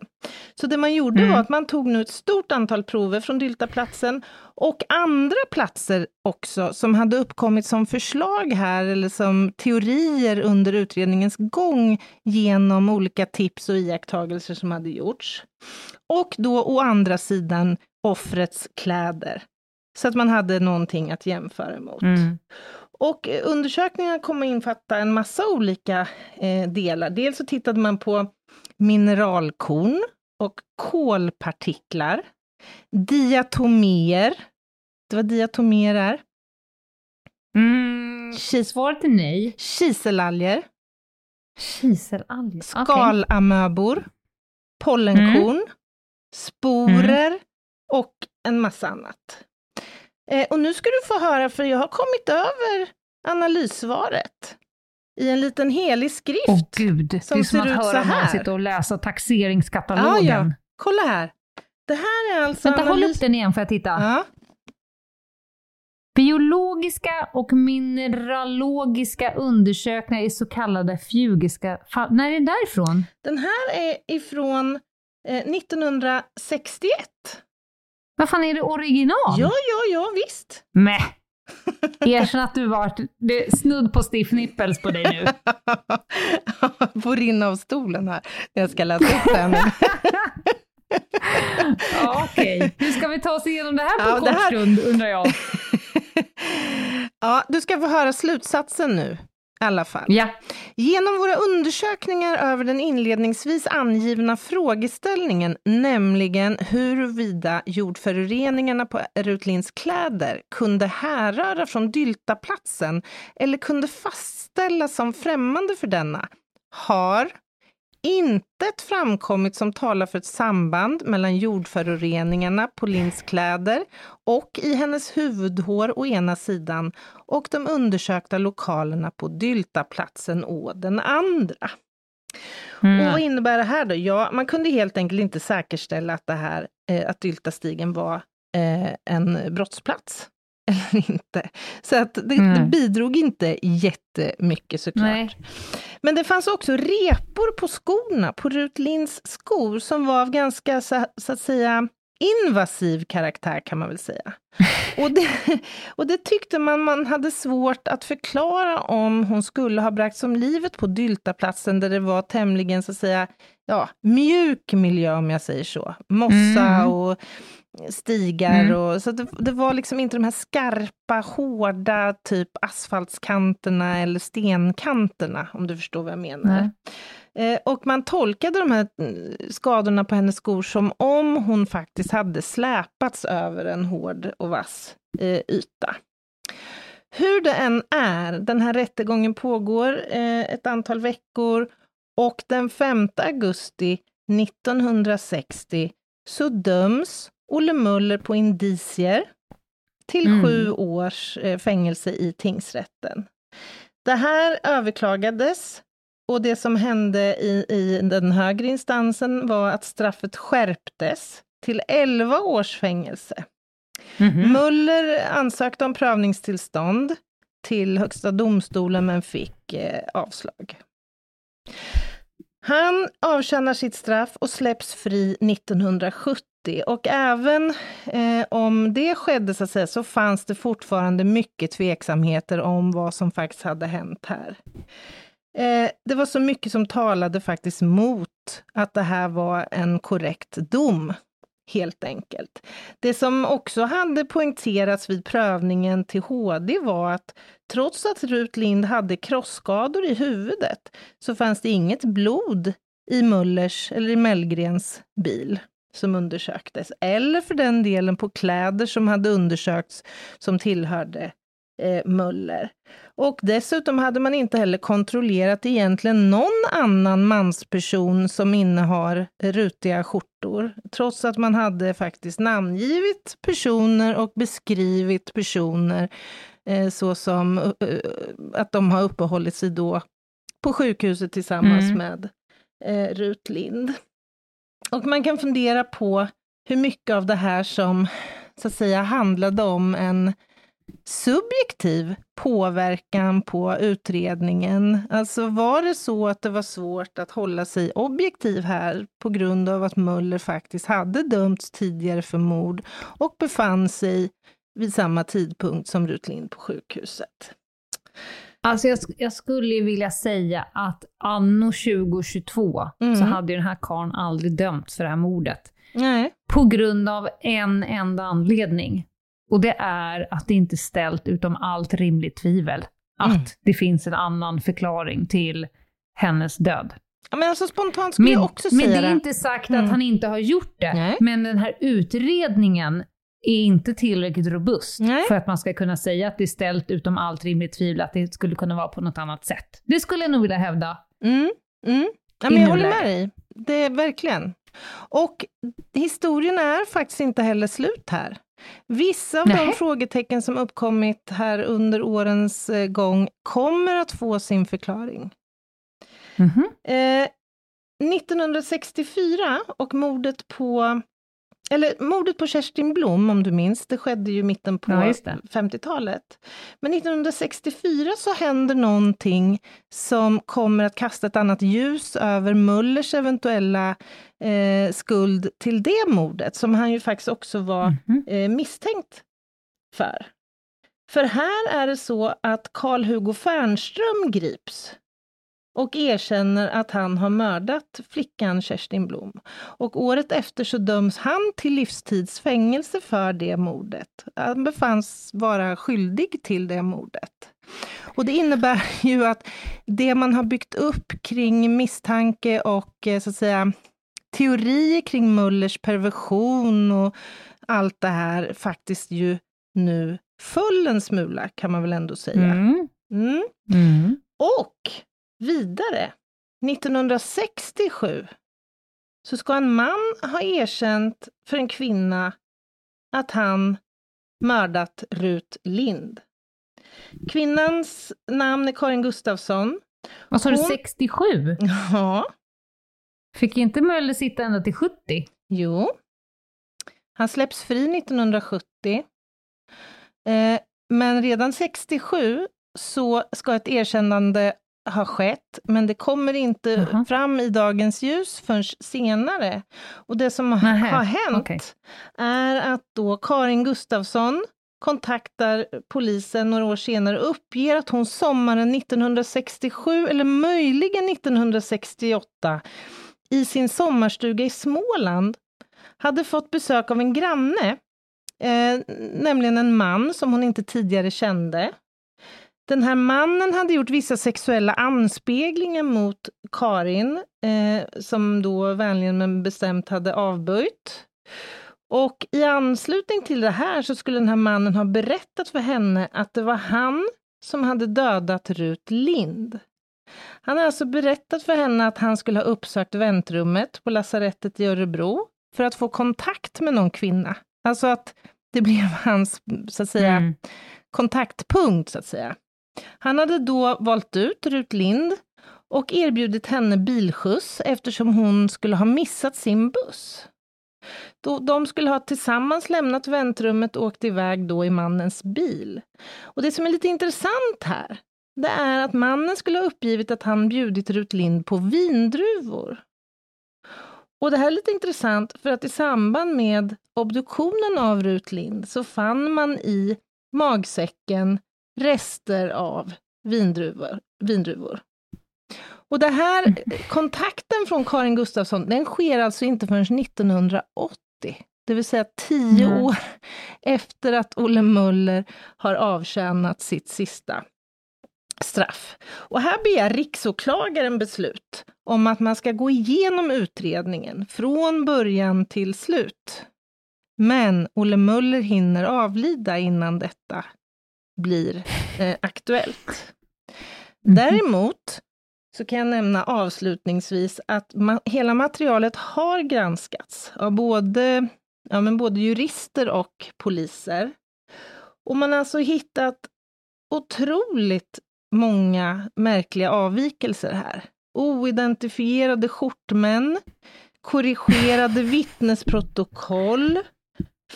Speaker 2: Så det man gjorde mm. var att man tog nu ett stort antal prover från Dyltaplatsen och andra platser också som hade uppkommit som förslag här eller som teorier under utredningens gång genom olika tips och iakttagelser som hade gjorts. Och då å andra sidan offrets kläder. Så att man hade någonting att jämföra mot. Mm. Och undersökningarna kommer infatta en massa olika eh, delar. Dels så tittade man på mineralkorn och kolpartiklar, diatomer. Det var diatomer är.
Speaker 3: Mm, Kis svaret är nej.
Speaker 2: Kiselalger.
Speaker 3: Kiselalger?
Speaker 2: Skalamöbor. Okay. Pollenkorn. Mm. Sporer. Mm. Och en massa annat. Eh, och nu ska du få höra, för jag har kommit över analyssvaret i en liten helig skrift.
Speaker 3: Åh gud, som det är som att höra någon sitta och läsa taxeringskatalogen. Ja, ja.
Speaker 2: Kolla här. Det här är alltså
Speaker 3: Vänta, analys... håll upp den igen får jag titta.
Speaker 2: Ja.
Speaker 3: Biologiska och mineralogiska undersökningar i så kallade fjugiska fall. När är den därifrån?
Speaker 2: Den här är ifrån eh, 1961.
Speaker 3: Vad fan, är det original?
Speaker 2: Ja, ja, ja, visst.
Speaker 3: Mäh. Erkänn att du varit det är snudd på stiff nipples på dig nu.
Speaker 2: Får rinna av stolen här. Jag ska läsa upp den.
Speaker 3: ja, Okej, okay. hur ska vi ta oss igenom det här på ja, kort här... stund undrar jag?
Speaker 2: ja, du ska få höra slutsatsen nu. Alla fall.
Speaker 3: Ja.
Speaker 2: Genom våra undersökningar över den inledningsvis angivna frågeställningen, nämligen huruvida jordföroreningarna på Rutlins kläder kunde härröra från Dyltaplatsen eller kunde fastställas som främmande för denna, har intet framkommit som talar för ett samband mellan jordföroreningarna på Lins kläder och i hennes huvudhår å ena sidan och de undersökta lokalerna på Dyltaplatsen å den andra. Mm. Och vad innebär det här då? Ja, man kunde helt enkelt inte säkerställa att, det här, eh, att Dyltastigen var eh, en brottsplats eller inte. Så att det, mm. det bidrog inte jättemycket såklart. Nej. Men det fanns också repor på skorna, på Rut Linds skor, som var av ganska, så, så att säga, invasiv karaktär kan man väl säga. Och det, och det tyckte man man hade svårt att förklara om hon skulle ha bragts om livet på Dyltaplatsen där det var tämligen så att säga ja, mjuk miljö om jag säger så. Mossa mm. och stigar. Mm. Och, så det, det, var liksom inte de här skarpa, hårda typ asfaltskanterna eller stenkanterna, om du förstår vad jag menar. Eh, och man tolkade de här mm, skadorna på hennes skor som om hon faktiskt hade släpats över en hård och vass eh, yta. Hur det än är, den här rättegången pågår eh, ett antal veckor och den 5 augusti 1960 så döms Olle Möller på indicier till mm. sju års eh, fängelse i tingsrätten. Det här överklagades och det som hände i, i den högre instansen var att straffet skärptes till 11 års fängelse. Mm -hmm. Muller ansökte om prövningstillstånd till Högsta domstolen men fick eh, avslag. Han avtjänar sitt straff och släpps fri 1970 och även eh, om det skedde så, säga, så fanns det fortfarande mycket tveksamheter om vad som faktiskt hade hänt här. Eh, det var så mycket som talade faktiskt mot att det här var en korrekt dom, helt enkelt. Det som också hade poängterats vid prövningen till HD var att trots att Rut Lind hade krossskador i huvudet så fanns det inget blod i Mullers eller i Mellgrens bil som undersöktes, eller för den delen på kläder som hade undersökts som tillhörde eh, Möller. Och dessutom hade man inte heller kontrollerat egentligen någon annan mansperson som innehar rutiga skjortor, trots att man hade faktiskt namngivit personer och beskrivit personer eh, så som uh, att de har uppehållit sig då på sjukhuset tillsammans mm. med eh, Rut Lind. Och man kan fundera på hur mycket av det här som så att säga handlade om en subjektiv påverkan på utredningen? Alltså var det så att det var svårt att hålla sig objektiv här på grund av att Muller faktiskt hade dömts tidigare för mord och befann sig vid samma tidpunkt som Rut Lind på sjukhuset?
Speaker 3: Alltså jag, jag skulle vilja säga att anno 2022 mm. så hade den här karln aldrig dömts för det här mordet.
Speaker 2: Nej.
Speaker 3: På grund av en enda anledning. Och det är att det inte är ställt utom allt rimligt tvivel att mm. det finns en annan förklaring till hennes död.
Speaker 2: men alltså spontant skulle men, jag också säga
Speaker 3: det. Men det är inte sagt mm. att han inte har gjort det. Nej. Men den här utredningen är inte tillräckligt robust Nej. för att man ska kunna säga att det är ställt utom allt rimligt tvivel att det skulle kunna vara på något annat sätt. Det skulle jag nog vilja hävda.
Speaker 2: Mm. Mm. Ja, men jag håller med dig. Det är verkligen. Och historien är faktiskt inte heller slut här. Vissa av Nej. de frågetecken som uppkommit här under årens eh, gång kommer att få sin förklaring. Mm -hmm. eh, 1964 och mordet på eller mordet på Kerstin Blom, om du minns, det skedde ju mitten på ja, 50-talet. Men 1964 så händer någonting som kommer att kasta ett annat ljus över Mullers eventuella eh, skuld till det mordet, som han ju faktiskt också var mm -hmm. eh, misstänkt för. För här är det så att Karl-Hugo Fernström grips och erkänner att han har mördat flickan Kerstin Blom. Och året efter så döms han till livstidsfängelse för det mordet. Han befanns vara skyldig till det mordet. Och det innebär ju att det man har byggt upp kring misstanke och eh, så att säga teorier kring Mullers perversion och allt det här faktiskt ju nu föll en smula, kan man väl ändå säga.
Speaker 3: Mm.
Speaker 2: Mm.
Speaker 3: Mm.
Speaker 2: Och vidare, 1967 så ska en man ha erkänt för en kvinna att han mördat Rut Lind. Kvinnans namn är Karin Gustafsson.
Speaker 3: Vad sa du,
Speaker 2: Hon-
Speaker 3: 67?
Speaker 2: Ja,
Speaker 3: Fick inte Möller sitta ända till 70?
Speaker 2: jo. Han släpps fri 1970. Eh, men redan 67 så ska ett erkännande ha skett, men det kommer inte
Speaker 3: Jaha.
Speaker 2: fram i dagens ljus förrän senare. Och det som
Speaker 3: Nähä,
Speaker 2: har hänt
Speaker 3: okej.
Speaker 2: är att då Karin Gustafsson kontaktar polisen några år senare och uppger att hon sommaren 1967, eller möjligen 1968, i sin sommarstuga i Småland hade fått besök av en granne, eh, nämligen en man som hon inte tidigare kände. Den här mannen hade gjort vissa sexuella anspeglingar mot Karin, eh, som då vänligen men bestämt hade avböjt. Och i anslutning till det här så skulle den här mannen ha berättat för henne att det var han som hade dödat Rut Lind. Han har alltså berättat för henne att han skulle ha uppsökt väntrummet på lasarettet i Örebro för att få kontakt med någon kvinna. Alltså att det blev hans, så att säga,
Speaker 3: Mm.
Speaker 2: kontaktpunkt, så att säga. Han hade då valt ut Rut Lind och erbjudit henne bilskjuts eftersom hon skulle ha missat sin buss. De skulle ha tillsammans lämnat väntrummet och åkt iväg då i mannens bil. Och det som är lite intressant här, det är att mannen skulle ha uppgivit att han bjudit Rut Lind på vindruvor. Och det här är lite intressant för att i samband med obduktionen av Rut Lind så fann man i magsäcken rester av vindruvor. vindruvor. Och det här, kontakten från Karin Gustafsson, den sker alltså inte förrän 1980. Det vill säga tio
Speaker 3: Nej.
Speaker 2: år efter att Olle Möller har avtjänat sitt sista straff. Och här begär riksåklagaren beslut om att man ska gå igenom utredningen från början till slut. Men Olle Möller hinner avlida innan detta blir eh, aktuellt. Däremot så kan jag nämna avslutningsvis att ma- hela materialet har granskats av både, ja, men både jurister och poliser. Och man har alltså hittat otroligt många märkliga avvikelser här. Oidentifierade skjortmän, korrigerade vittnesprotokoll,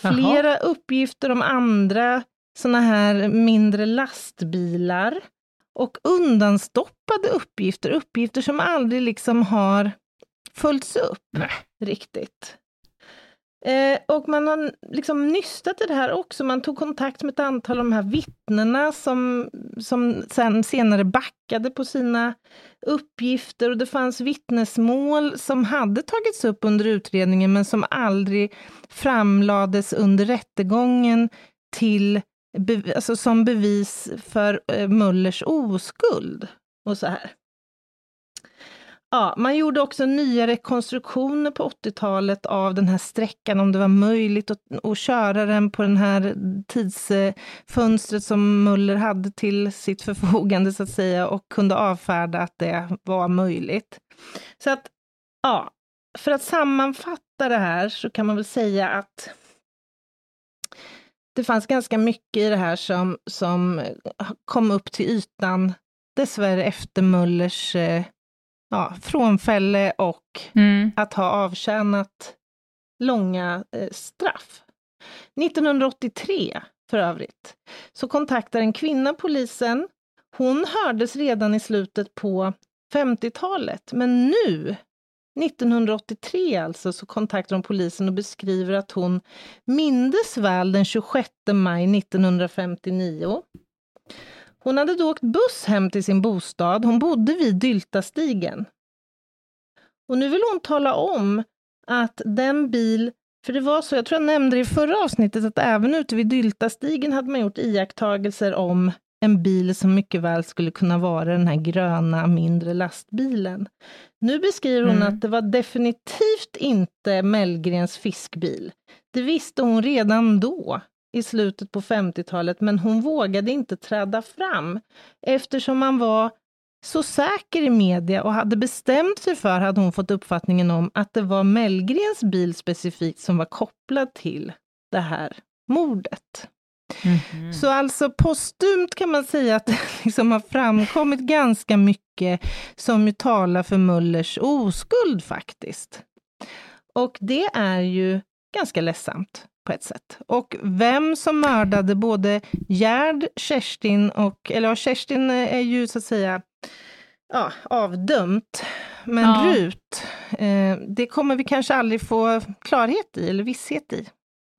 Speaker 3: Jaha.
Speaker 2: flera uppgifter om andra såna här mindre lastbilar och undanstoppade uppgifter, uppgifter som aldrig liksom har följts upp
Speaker 3: Nej.
Speaker 2: riktigt. Eh, och man har liksom nystat i det här också. Man tog kontakt med ett antal av de här vittnena som, som sen senare backade på sina uppgifter och det fanns vittnesmål som hade tagits upp under utredningen men som aldrig framlades under rättegången till, be, alltså som bevis för eh, Mullers oskuld. Och så här. Ja, man gjorde också nya rekonstruktioner på 80-talet av den här sträckan, om det var möjligt att, att köra den på den här tidsfönstret som Muller hade till sitt förfogande, så att säga, och kunde avfärda att det var möjligt. Så att, ja, för att sammanfatta det här så kan man väl säga att det fanns ganska mycket i det här som, som kom upp till ytan, dessvärre efter Mullers eh, ja, frånfälle och
Speaker 3: Mm.
Speaker 2: att ha avtjänat långa eh, straff. 1983, för övrigt, så kontaktar en kvinna polisen. Hon hördes redan i slutet på 50-talet, men nu, 1983 alltså, så kontaktar hon polisen och beskriver att hon mindes väl den 26 maj 1959. Hon hade då åkt buss hem till sin bostad. Hon bodde vid Dyltastigen. Och nu vill hon tala om att den bil, för det var så, jag tror jag nämnde det i förra avsnittet, att även ute vid Dyltastigen hade man gjort iakttagelser om en bil som mycket väl skulle kunna vara den här gröna mindre lastbilen. Nu beskriver hon mm. att det var definitivt inte Mellgrens fiskbil. Det visste hon redan då, i slutet på 50-talet, men hon vågade inte träda fram eftersom man var så säker i media och hade bestämt sig för, hade hon fått uppfattningen om, att det var Mellgrens bil specifikt som var kopplad till det här mordet. Mm. Så alltså postumt kan man säga att det liksom har framkommit ganska mycket som ju talar för Mullers oskuld faktiskt. Och det är ju ganska ledsamt på ett sätt. Och vem som mördade både Gerd, Kerstin och, eller ja, Kerstin är ju så att säga ja, avdömt. Men ja. Rut, eh, det kommer vi kanske aldrig få klarhet i, eller visshet i.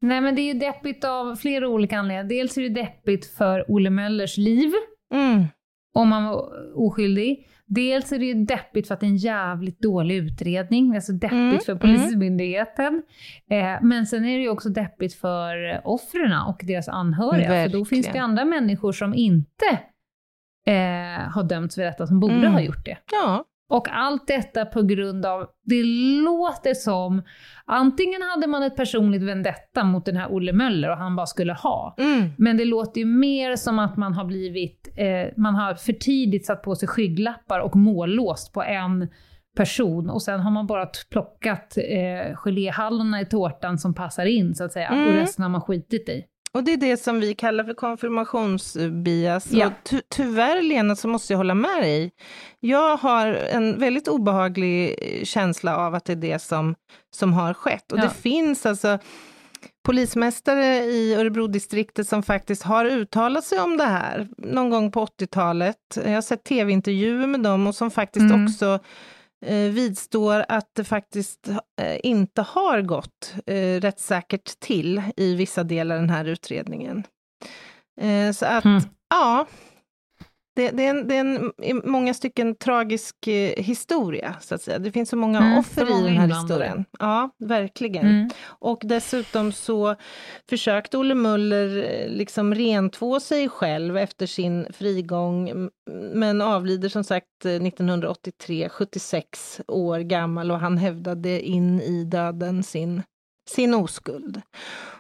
Speaker 3: Nej men det är ju deppigt av flera olika anledningar. Dels är det deppigt för Olle Möllers liv, mm. om han var oskyldig. Dels är det ju deppigt för att det är en jävligt dålig utredning, alltså deppigt mm. för Polismyndigheten. Mm. Eh, men sen är det ju också deppigt för offren och deras anhöriga, Verkligen. för då finns det andra människor som inte eh, har dömts för detta, som borde mm. ha gjort det.
Speaker 2: Ja.
Speaker 3: Och allt detta på grund av, det låter som, antingen hade man ett personligt vendetta mot den här Olle Möller och han bara skulle ha. Mm. Men det låter ju mer som att man har blivit, eh, man har för tidigt satt på sig skygglappar och mållåst på en person och sen har man bara plockat eh, geléhallorna i tårtan som passar in så att säga mm. och resten har man skitit i.
Speaker 2: Och det är det som vi kallar för konfirmationsbias. Ja. Och ty tyvärr, Lena, så måste jag hålla med dig. Jag har en väldigt obehaglig eh, känsla av att det är det som, som har skett. Och ja. det finns alltså polismästare i Örebrodistriktet som faktiskt har uttalat sig om det här någon gång på 80-talet. Jag har sett tv-intervjuer med dem och som faktiskt mm. också vidstår att det faktiskt eh, inte har gått eh, rättssäkert till i vissa delar av den här utredningen. Eh, så att, mm. ja, det, det, är en, det är en i många stycken tragisk eh, historia, så att säga. Det finns så många mm, offer i den här historien. Ja, verkligen. Mm. Och dessutom så försökte Olle Muller eh, liksom rentvå sig själv efter sin frigång, men avlider som sagt 1983, eh, 76 år gammal, och han hävdade in i döden sin sin oskuld.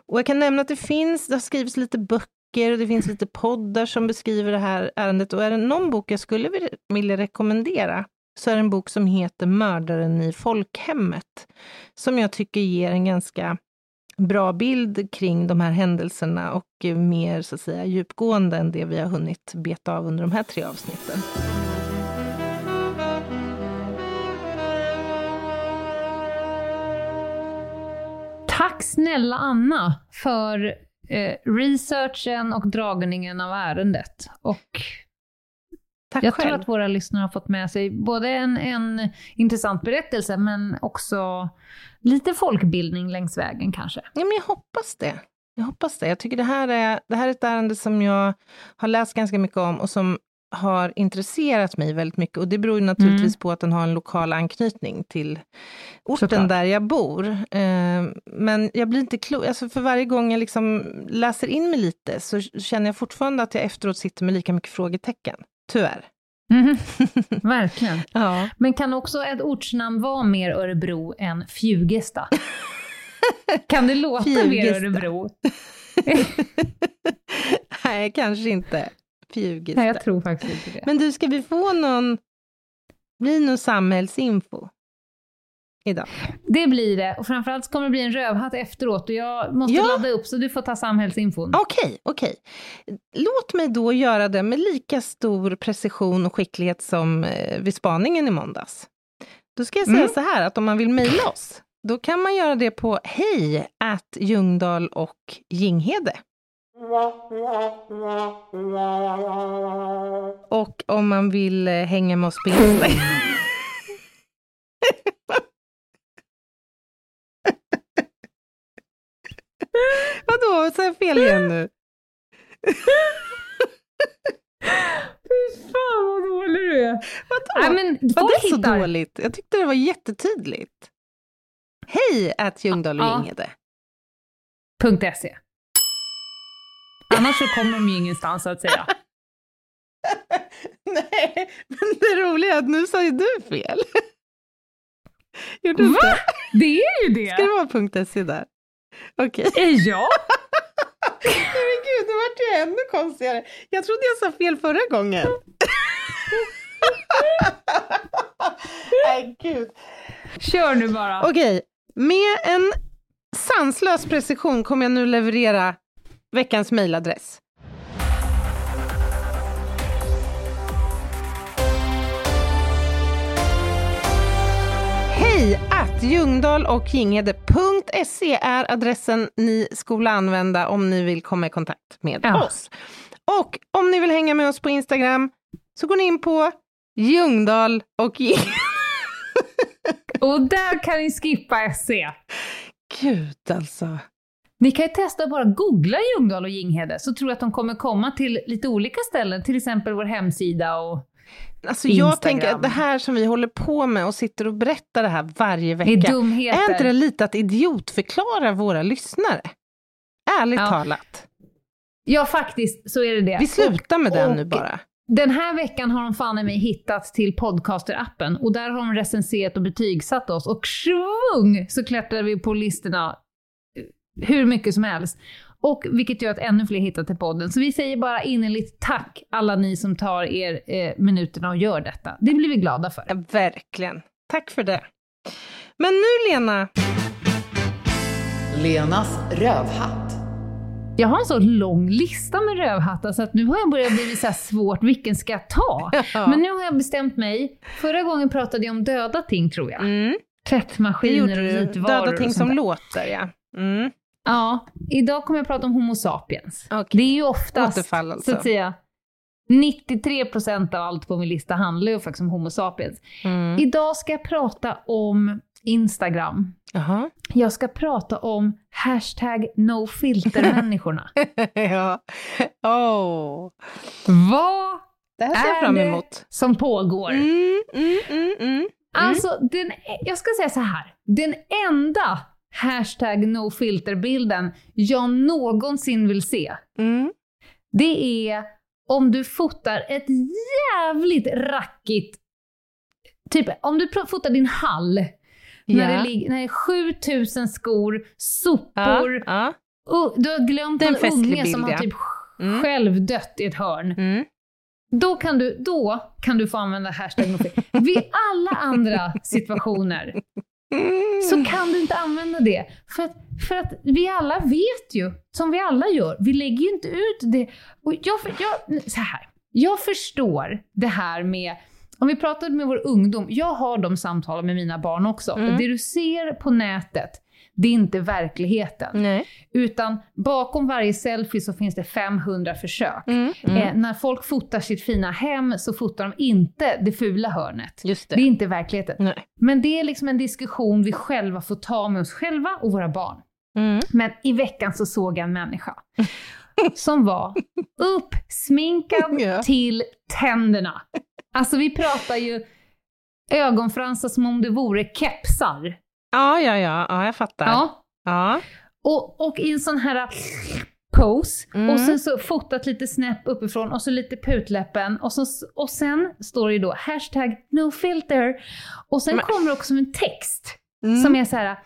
Speaker 2: Och jag kan nämna att det finns, det har skrivits lite böcker och det finns lite poddar som beskriver det här ärendet. Och är det någon bok jag skulle vilja rekommendera så är det en bok som heter Mördaren i folkhemmet, som jag tycker ger en ganska bra bild kring de här händelserna och mer så att säga djupgående än det vi har hunnit beta av under de här tre avsnitten.
Speaker 3: Tack snälla Anna för eh, researchen och dragningen av ärendet. Och Tack jag själv. tror att våra lyssnare har fått med sig både en, en intressant berättelse, men också lite folkbildning längs vägen kanske.
Speaker 2: Ja, men jag hoppas det. Jag hoppas det. Jag tycker det här, är, det här är ett ärende som jag har läst ganska mycket om och som har intresserat mig väldigt mycket. Och det beror naturligtvis mm. på att den har en lokal anknytning till orten Såklart. där jag bor. Eh, men jag blir inte klok. Alltså för varje gång jag liksom läser in mig lite så känner jag fortfarande att jag efteråt sitter med lika mycket frågetecken. Tyvärr.
Speaker 3: Mm. Verkligen. ja. Men kan också ett ortsnamn vara mer Örebro än Fjugesta? kan det låta Fjugesta. mer Örebro?
Speaker 2: Nej, kanske inte. Fjugesta.
Speaker 3: Nej, jag tror faktiskt inte det.
Speaker 2: Men du, ska vi få någon, bli någon samhällsinfo? Idag.
Speaker 3: Det blir det. Och framförallt kommer det bli en rövhatt efteråt och jag måste ja. ladda upp så du får ta samhällsinfon.
Speaker 2: Okej, okay, okej. Okay. Låt mig då göra det med lika stor precision och skicklighet som eh, vid spaningen i måndags. Då ska jag säga mm. så här att om man vill mejla oss, då kan man göra det på hej Ljungdahl och Ginghede. Och om man vill eh, hänga med oss på Instagram. Vadå, sa jag fel igen nu? Vadå? Nej, men Var det så hittar... dåligt? Jag tyckte det var jättetydligt. Hej at Ljungdahl och ja. Inghede.
Speaker 3: .se. Annars så kommer de ju ingenstans så att säga.
Speaker 2: Nej, men det roliga är att nu sa ju du fel.
Speaker 3: Gjorde Va? Det är ju det!
Speaker 2: Ska det vara .se där? Okej.
Speaker 3: Okay. Ja!
Speaker 2: men gud, det vart ju ännu konstigare. Jag trodde jag sa fel förra gången. Nej, gud.
Speaker 3: Kör nu bara.
Speaker 2: Okej, med en sanslös precision kommer jag nu leverera veckans mejladress. Hej att Ljungdahl och Ginghede.se är adressen ni skulle använda om ni vill komma i kontakt med ja. oss. Och om ni vill hänga med oss på Instagram så går ni in på Ljungdahl och Ginghede.
Speaker 3: Och där kan ni skippa SE.
Speaker 2: Gud alltså.
Speaker 3: Ni kan ju testa att bara googla Ljungdahl och Ginghede så tror jag att de kommer komma till lite olika ställen, till exempel vår hemsida och
Speaker 2: Alltså jag tänker att det här som vi håller på med och sitter och berättar det här varje vecka.
Speaker 3: Det är dumheter.
Speaker 2: Är inte det lite att idiotförklara våra lyssnare? Ärligt ja. talat.
Speaker 3: Ja, faktiskt så är det det.
Speaker 2: Vi slutar med och, den nu bara.
Speaker 3: Den här veckan har de fan i mig hittat till podcaster-appen och där har de recenserat och betygsatt oss och svung så klättrar vi på listorna hur mycket som helst. Och vilket gör att ännu fler hittar till podden. Så vi säger bara innerligt tack alla ni som tar er eh, minuterna och gör detta. Det blir vi glada för.
Speaker 2: Ja, verkligen. Tack för det. Men nu Lena.
Speaker 5: Lenas rövhatt.
Speaker 3: Jag har en så lång lista med rövhattar så att nu har jag börjat bli så svårt, vilken ska jag ta? Ja. Men nu har jag bestämt mig. Förra gången pratade jag om döda ting tror jag. Mm. Tvättmaskiner och vitvaror.
Speaker 2: Döda ting som låter ja. Mm.
Speaker 3: Ja, idag kommer jag prata om Homo sapiens. Okay. Det är ju oftast, Återfall alltså. så att säga, 93 procent av allt på min lista handlar ju faktiskt om Homo sapiens. Mm. Idag ska jag prata om Instagram.
Speaker 2: Aha.
Speaker 3: Jag ska prata om hashtag nofiltermänniskorna.
Speaker 2: ja. Oh.
Speaker 3: Vad
Speaker 2: det här ser jag fram emot.
Speaker 3: som pågår?
Speaker 2: Mm, mm, mm, mm.
Speaker 3: Alltså, den, jag ska säga så här. Den enda hashtag nofilterbilden jag någonsin vill se.
Speaker 2: Mm.
Speaker 3: Det är om du fotar ett jävligt rackigt, typ om du fotar din hall, yeah. när, det ligger, när det är 7000 skor, sopor,
Speaker 2: ja, ja.
Speaker 3: Och du har glömt en unge som har typ mm. själv dött i ett hörn.
Speaker 2: Mm.
Speaker 3: Då kan, du, då kan du få använda hashtag nofilter. Vid alla andra situationer så kan du inte använda det. För att, för att vi alla vet ju, som vi alla gör, vi lägger ju inte ut det. Och jag, jag, så här, jag förstår det här med om vi pratar med vår ungdom, jag har de samtalen med mina barn också. Mm. Det du ser på nätet, det är inte verkligheten.
Speaker 2: Nej.
Speaker 3: Utan bakom varje selfie så finns det 500 försök.
Speaker 2: Mm, mm.
Speaker 3: Eh, när folk fotar sitt fina hem så fotar de inte det fula hörnet.
Speaker 2: Det.
Speaker 3: det är inte verkligheten.
Speaker 2: Nej.
Speaker 3: Men det är liksom en diskussion vi själva får ta med oss själva och våra barn.
Speaker 2: Mm.
Speaker 3: Men i veckan så såg jag en människa som var uppsminkad yeah. till tänderna. Alltså vi pratar ju ögonfransar som om det vore kepsar.
Speaker 2: Ja, ja, ja, ja jag fattar.
Speaker 3: Ja.
Speaker 2: ja.
Speaker 3: Och, och i en sån här pose, mm. och sen så fotat lite snäpp uppifrån och så lite putläppen och, så, och sen står det ju då hashtag no filter och sen Men. kommer också en text mm. som är så här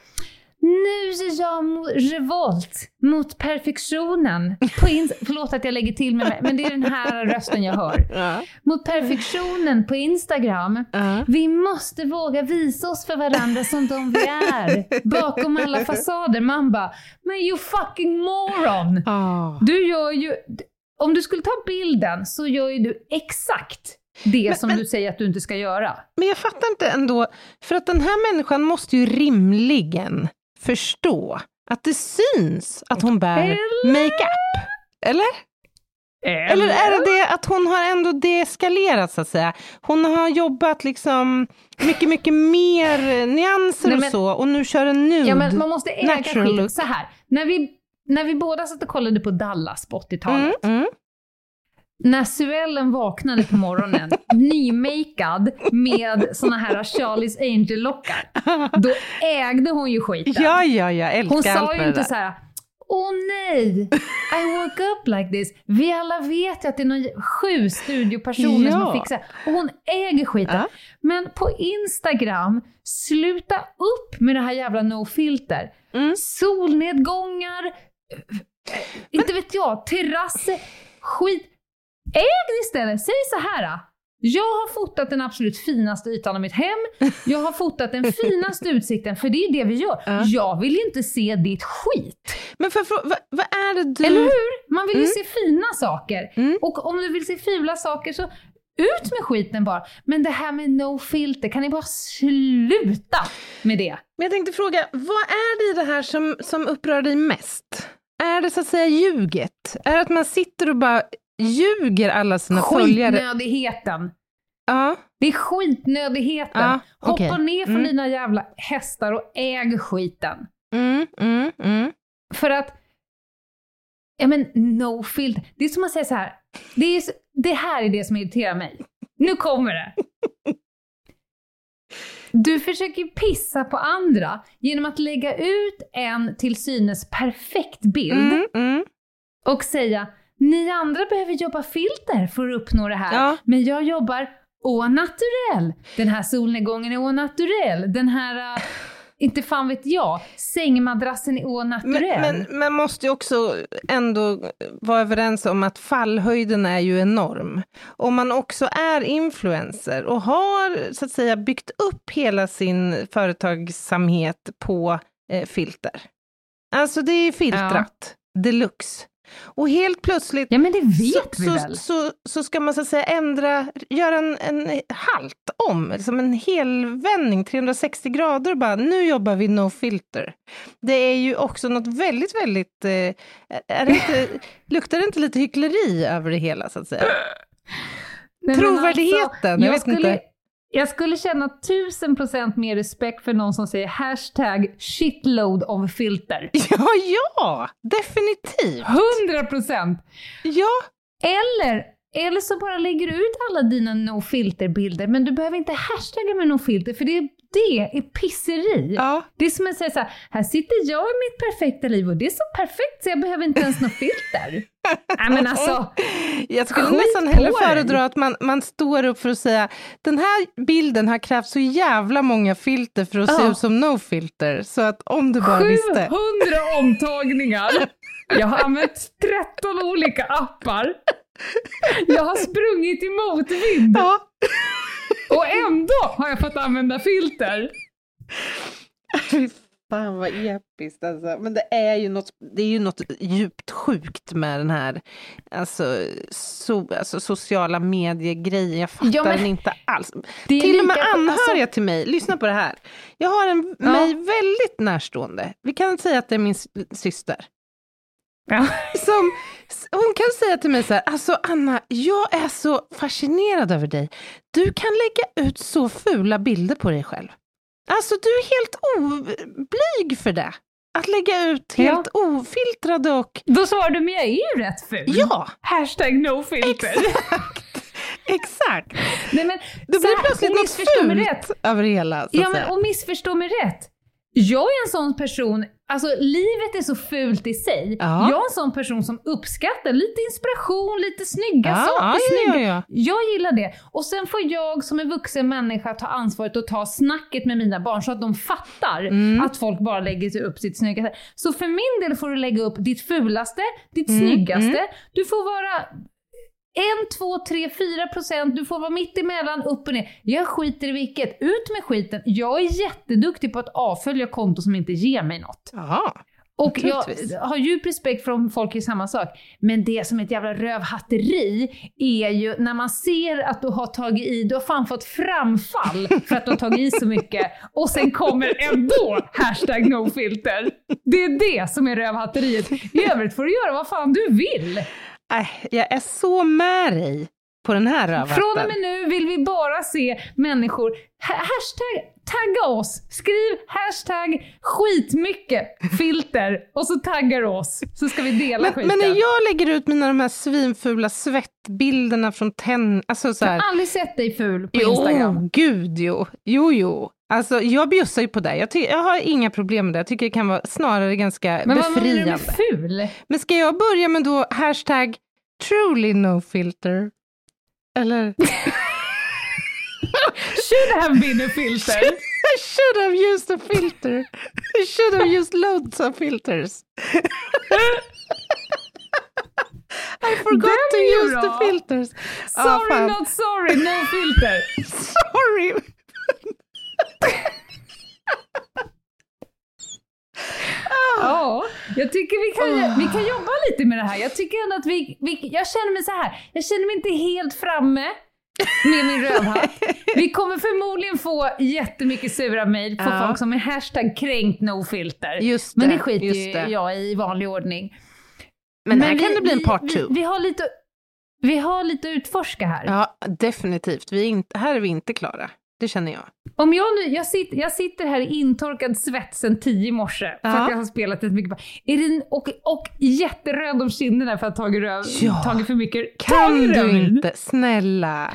Speaker 3: nu är jag revolt mot perfektionen. På Förlåt att jag lägger till mig, men det är den här rösten jag hör.
Speaker 2: Ja.
Speaker 3: Mot perfektionen på Instagram.
Speaker 2: Ja.
Speaker 3: Vi måste våga visa oss för varandra som de vi är. Bakom alla fasader. Man bara, men you fucking moron!
Speaker 2: Oh.
Speaker 3: Du gör ju... Om du skulle ta bilden så gör ju du exakt det men, som men, du säger att du inte ska göra.
Speaker 2: Men jag fattar inte ändå, för att den här människan måste ju rimligen förstå att det syns att hon bär makeup. Eller?
Speaker 3: Eller?
Speaker 2: Är det att hon har ändå deeskalerat så att säga? Hon har jobbat liksom mycket, mycket mer nyanser Nej, men, och så och nu kör en nude
Speaker 3: ja, men Man måste äga skiten. Så här, när vi, när vi båda satt och kollade på Dallas på 80-talet.
Speaker 2: Mm, mm.
Speaker 3: När Suellen vaknade på morgonen, nymakead med såna här Charlies Angel-lockar, då ägde hon ju skiten.
Speaker 2: Ja, ja, jag älskar
Speaker 3: Hon sa ju inte så här. Åh nej, I woke up like this. Vi alla vet ju att det är någon sju studiopersoner som har
Speaker 2: Ja.
Speaker 3: fixat Och hon äger skiten.
Speaker 2: Ja.
Speaker 3: Men på Instagram, sluta upp med det här jävla no filter.
Speaker 2: Mm.
Speaker 3: Solnedgångar, eh, inte vet jag, terrasser, skit. Äg det istället. Säg så här. Jag har fotat den absolut finaste ytan av mitt hem. Jag har fotat den finaste utsikten, för det är det vi gör.
Speaker 2: Ja.
Speaker 3: Jag vill inte se ditt skit.
Speaker 2: Men för, för, vad, vad är det du...
Speaker 3: Eller hur? Man vill ju se fina saker.
Speaker 2: Mm.
Speaker 3: Och om du vill se fula saker så ut med skiten bara. Men det här med no filter, kan ni bara sluta med det?
Speaker 2: Men jag tänkte fråga, vad är det i det här som, som upprör dig mest? Är det så att säga ljuget? Är det att man sitter och bara ljuger alla sina följare?
Speaker 3: Skitnödigheten.
Speaker 2: Ja.
Speaker 3: Det är skitnödigheten.
Speaker 2: Ja,
Speaker 3: Hoppa
Speaker 2: okej.
Speaker 3: ner från
Speaker 2: Mm.
Speaker 3: dina jävla hästar och äg skiten.
Speaker 2: Mm, mm, mm.
Speaker 3: För att, ja men no filter. Det är som att säga så här. Det, är, det här är det som irriterar mig. Nu kommer det. Du försöker pissa på andra genom att lägga ut en till synes perfekt bild
Speaker 2: Mm, mm.
Speaker 3: och säga ni andra behöver jobba filter för att uppnå det här,
Speaker 2: Ja.
Speaker 3: men jag jobbar au naturel. Den här solnedgången är au naturel. Den här, äh, inte fan vet jag, sängmadrassen är au naturel.
Speaker 2: Men, men man måste ju också ändå vara överens om att fallhöjden är ju enorm. Om man också är influencer och har så att säga byggt upp hela sin företagsamhet på eh, filter. Alltså det är filtrat deluxe. Och helt plötsligt
Speaker 3: Ja men det vet
Speaker 2: så,
Speaker 3: vi
Speaker 2: så,
Speaker 3: väl?
Speaker 2: Så, så ska man så att säga ändra, göra en, en halt om, liksom en helvändning, 360 grader och bara nu jobbar vi no filter. Det är ju också något väldigt, väldigt, eh, är det inte, luktar det inte lite hyckleri över det hela så att säga?
Speaker 3: Nej, men
Speaker 2: Trovärdigheten,
Speaker 3: alltså,
Speaker 2: jag vet
Speaker 3: skulle,
Speaker 2: inte.
Speaker 3: Jag skulle känna tusen procent mer respekt för någon som säger hashtag shitload of filter.
Speaker 2: Ja, ja, definitivt.
Speaker 3: Hundra procent!
Speaker 2: Ja,
Speaker 3: Eller, eller så bara lägger du ut alla dina no filter-bilder, men du behöver inte hashtagga med no filter, för det, det är pisseri.
Speaker 2: ja.
Speaker 3: Det är som att säga så här, här sitter jag i mitt perfekta liv och det är så perfekt så jag behöver inte ens något filter. Nej men alltså,
Speaker 2: Jag skulle nästan hellre föredra att man, man står upp för att säga den här bilden har krävt så jävla många filter för att se
Speaker 3: Ja.
Speaker 2: ut som no filter. Så att om du bara visste.
Speaker 3: 700 omtagningar. Jag har använt 13 olika appar. Jag har sprungit i motvind
Speaker 2: Ja.
Speaker 3: och ändå har jag fått använda filter.
Speaker 2: Fan vad episkt alltså. Men det är ju något, det är ju något djupt sjukt med den här alltså, so, alltså, sociala medier-grejen. Jag fattar
Speaker 3: Ja,
Speaker 2: den inte alls. Till och med anhöriga
Speaker 3: alltså-
Speaker 2: till mig, lyssna på det här. Jag har en
Speaker 3: Ja.
Speaker 2: mig väldigt närstående, vi kan säga att det är min syster.
Speaker 3: Ja.
Speaker 2: Som, hon kan säga till mig så här, alltså Anna, jag är så fascinerad över dig. Du kan lägga ut så fula bilder på dig själv. Alltså du är helt oblyg för det. Att lägga ut
Speaker 3: Ja.
Speaker 2: helt ofiltrade och...
Speaker 3: Då svarar du, men jag är ju rätt ful.
Speaker 2: Ja,
Speaker 3: Hashtag no filter.
Speaker 2: exakt.
Speaker 3: Nej, men,
Speaker 2: Då blir det plötsligt något fult
Speaker 3: rätt.
Speaker 2: över det hela. Så
Speaker 3: Ja, men,
Speaker 2: säga.
Speaker 3: och missförstå mig rätt. Jag är en sån person, alltså livet är så fult i sig.
Speaker 2: Ja.
Speaker 3: Jag är en sån person som uppskattar lite inspiration, lite snygga
Speaker 2: Ja,
Speaker 3: saker.
Speaker 2: ja,
Speaker 3: snygga.
Speaker 2: ja.
Speaker 3: Jag gillar det. Och sen får jag som en vuxen människa ta ansvaret och ta snacket med mina barn så att de fattar
Speaker 2: Mm.
Speaker 3: att folk bara lägger upp sitt snyggaste. Så för min del får du lägga upp ditt fulaste, ditt
Speaker 2: Mm,
Speaker 3: snyggaste. Du får vara en, två, tre, fyra procent. Du får vara mitt emellan, upp och ner. Jag skiter i vilket. Ut med skiten. Jag är jätteduktig på att avfölja konton som inte ger mig något.
Speaker 2: Ja,
Speaker 3: Och jag har djup respekt för om folk är samma sak. Men det som är ett jävla rövhatteri är ju när man ser att du har tagit i, du har fan fått framfall för att du har tagit i så mycket och sen kommer ändå hashtag nofilter. Det är det som är rövhatteriet. I övrigt får du göra vad fan du vill.
Speaker 2: Äh, jag är så med dig. på den här rövhatten.
Speaker 3: Från och med nu vill vi bara se människor, ha hashtag, tagga oss, skriv hashtag skitmycket filter och så taggar oss så ska vi dela
Speaker 2: men,
Speaker 3: skiten.
Speaker 2: men när jag lägger ut mina de här svinfula svettbilderna från tenn... Alltså så här,
Speaker 3: Jag har aldrig sett dig ful på
Speaker 2: jo,
Speaker 3: Instagram.
Speaker 2: gud jo. Jo, jo. Alltså jag bjussar ju på det. Jag, ty- jag har inga problem med det. Jag tycker det kan vara snarare ganska
Speaker 3: Men vad menar du
Speaker 2: befriande.
Speaker 3: med ful?
Speaker 2: Men ska jag börja med då hashtag truly no filter? Eller?
Speaker 3: Should have been a filter.
Speaker 2: I should have used a filter. I should have used loads of filters. I forgot
Speaker 3: Den
Speaker 2: to use
Speaker 3: bra.
Speaker 2: the filters. Ja,
Speaker 3: Sorry
Speaker 2: fan.
Speaker 3: not sorry, no filter.
Speaker 2: Sorry.
Speaker 3: Ja, jag tycker vi kan, vi kan jobba lite med det här. Jag tycker ändå att vi, vi jag känner mig så här. jag känner mig inte helt framme med min rövhatt. Vi kommer förmodligen få jättemycket sura mejl på
Speaker 2: Ja.
Speaker 3: folk som är hashtag kränkt no filter.
Speaker 2: Just
Speaker 3: Men
Speaker 2: det,
Speaker 3: det skiter ju
Speaker 2: det.
Speaker 3: jag i i vanlig ordning.
Speaker 2: Men, här
Speaker 3: vi-
Speaker 2: kan det bli en
Speaker 3: vi-
Speaker 2: part
Speaker 3: vi,
Speaker 2: two.
Speaker 3: vi, har lite, vi har lite att utforska här.
Speaker 2: Ja, definitivt. Vi är inte, här är vi inte klara. Det känner jag.
Speaker 3: Om jag nu, jag, sitter, jag sitter här i intorkad svett sen tio i morse för
Speaker 2: Ja.
Speaker 3: att jag har spelat ett mycket är det, och, och jätteröd om kinderna för att ha tagit, röv,
Speaker 2: Ja.
Speaker 3: tagit för mycket
Speaker 2: Kan du inte? Snälla.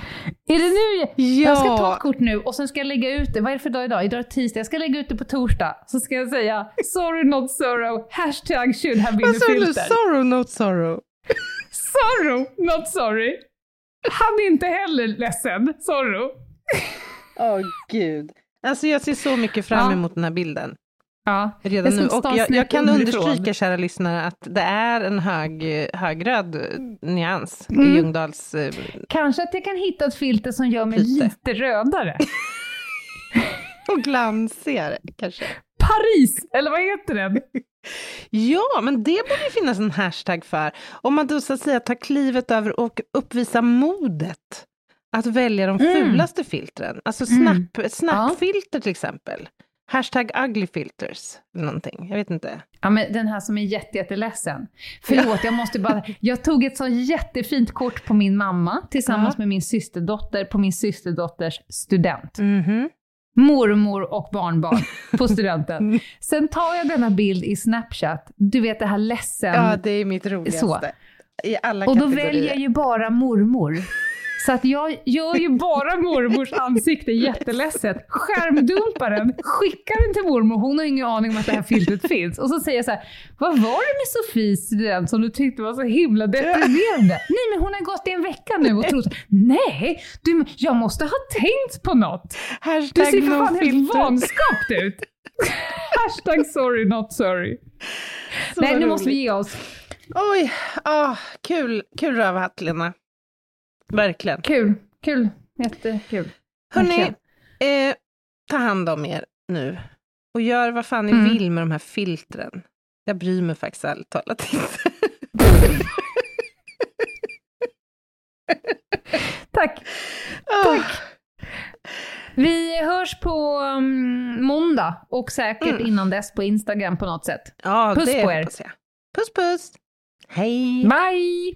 Speaker 3: Är det nu? jag-
Speaker 2: Ja.
Speaker 3: Jag ska ta ett kort nu och sen ska jag lägga ut det. Vad är det för dag idag? Idag är tisdag. Jag ska lägga ut det på torsdag. Så ska jag säga sorry not sorrow, hashtag should have been
Speaker 2: Vad sa du? Sorrow, not sorrow.
Speaker 3: Sorrow not sorry. Han är inte heller ledsen. Sorrow.
Speaker 2: Åh gud. Alltså jag ser så mycket fram
Speaker 3: Ja.
Speaker 2: emot den här bilden.
Speaker 3: Ja,
Speaker 2: Redan nu. Och jag, jag kan
Speaker 3: underifrån.
Speaker 2: understryka, kära lyssnare, att det är en hög, högröd nyans
Speaker 3: Mm.
Speaker 2: i Ljungdahls... eh,
Speaker 3: Kanske att jag kan hitta ett filter som gör mig
Speaker 2: Lite.
Speaker 3: lite rödare.
Speaker 2: Och glansigare kanske.
Speaker 3: Paris, eller vad heter den?
Speaker 2: Ja, men det borde finnas en hashtag för. Om man då så att säga tar klivet över och uppvisar modet att välja de
Speaker 3: Mm.
Speaker 2: fulaste filtren. Alltså
Speaker 3: Mm.
Speaker 2: snap, snapfilter till exempel. Hashtag ugly filters, eller någonting. Jag vet inte.
Speaker 3: Ja, men den här som är jätte, jätteledsen. Förlåt, jag måste bara... Jag tog ett så jättefint kort på min mamma tillsammans
Speaker 2: Ja.
Speaker 3: med min systerdotter på min systerdotters student.
Speaker 2: Mhm.
Speaker 3: Mormor och barnbarn på studenten. Sen tar jag denna bild i Snapchat, du vet det här ledsen.
Speaker 2: Ja, det är mitt roligaste.
Speaker 3: Så.
Speaker 2: I alla
Speaker 3: och då
Speaker 2: kategorier.
Speaker 3: väljer jag ju bara mormor. Så att jag gör ju bara mormors ansikte jätteledset, skärmdumpar den, skickar den till mormor, hon har ingen aning om att det här filtret finns. Och så säger jag så här, vad var det med Sofies student som du tyckte var så himla deprimerande? Nej men hon har gått i en vecka nu och trott, nej, du, jag måste ha tänkt på något. Du
Speaker 2: Hashtag
Speaker 3: ser för fan helt vanskapt ut. Hashtag sorry not sorry.
Speaker 2: Så
Speaker 3: nej, nu
Speaker 2: roligt.
Speaker 3: måste vi ge oss.
Speaker 2: Oj, ah, kul, kul rövhatt Lena. Verkligen.
Speaker 3: Kul, kul, jättekul.
Speaker 2: Hörni, eh, ta hand om er nu. Och gör vad fan ni
Speaker 3: Mm.
Speaker 2: vill med de här filtren. Jag bryr mig faktiskt ärligt talat inte.
Speaker 3: Tack.
Speaker 2: Tack.
Speaker 3: Vi hörs på um, måndag och säkert
Speaker 2: Mm.
Speaker 3: innan dess på Instagram på något sätt.
Speaker 2: Ja,
Speaker 3: Puss på er.
Speaker 2: Puss puss. Hej.
Speaker 3: Bye!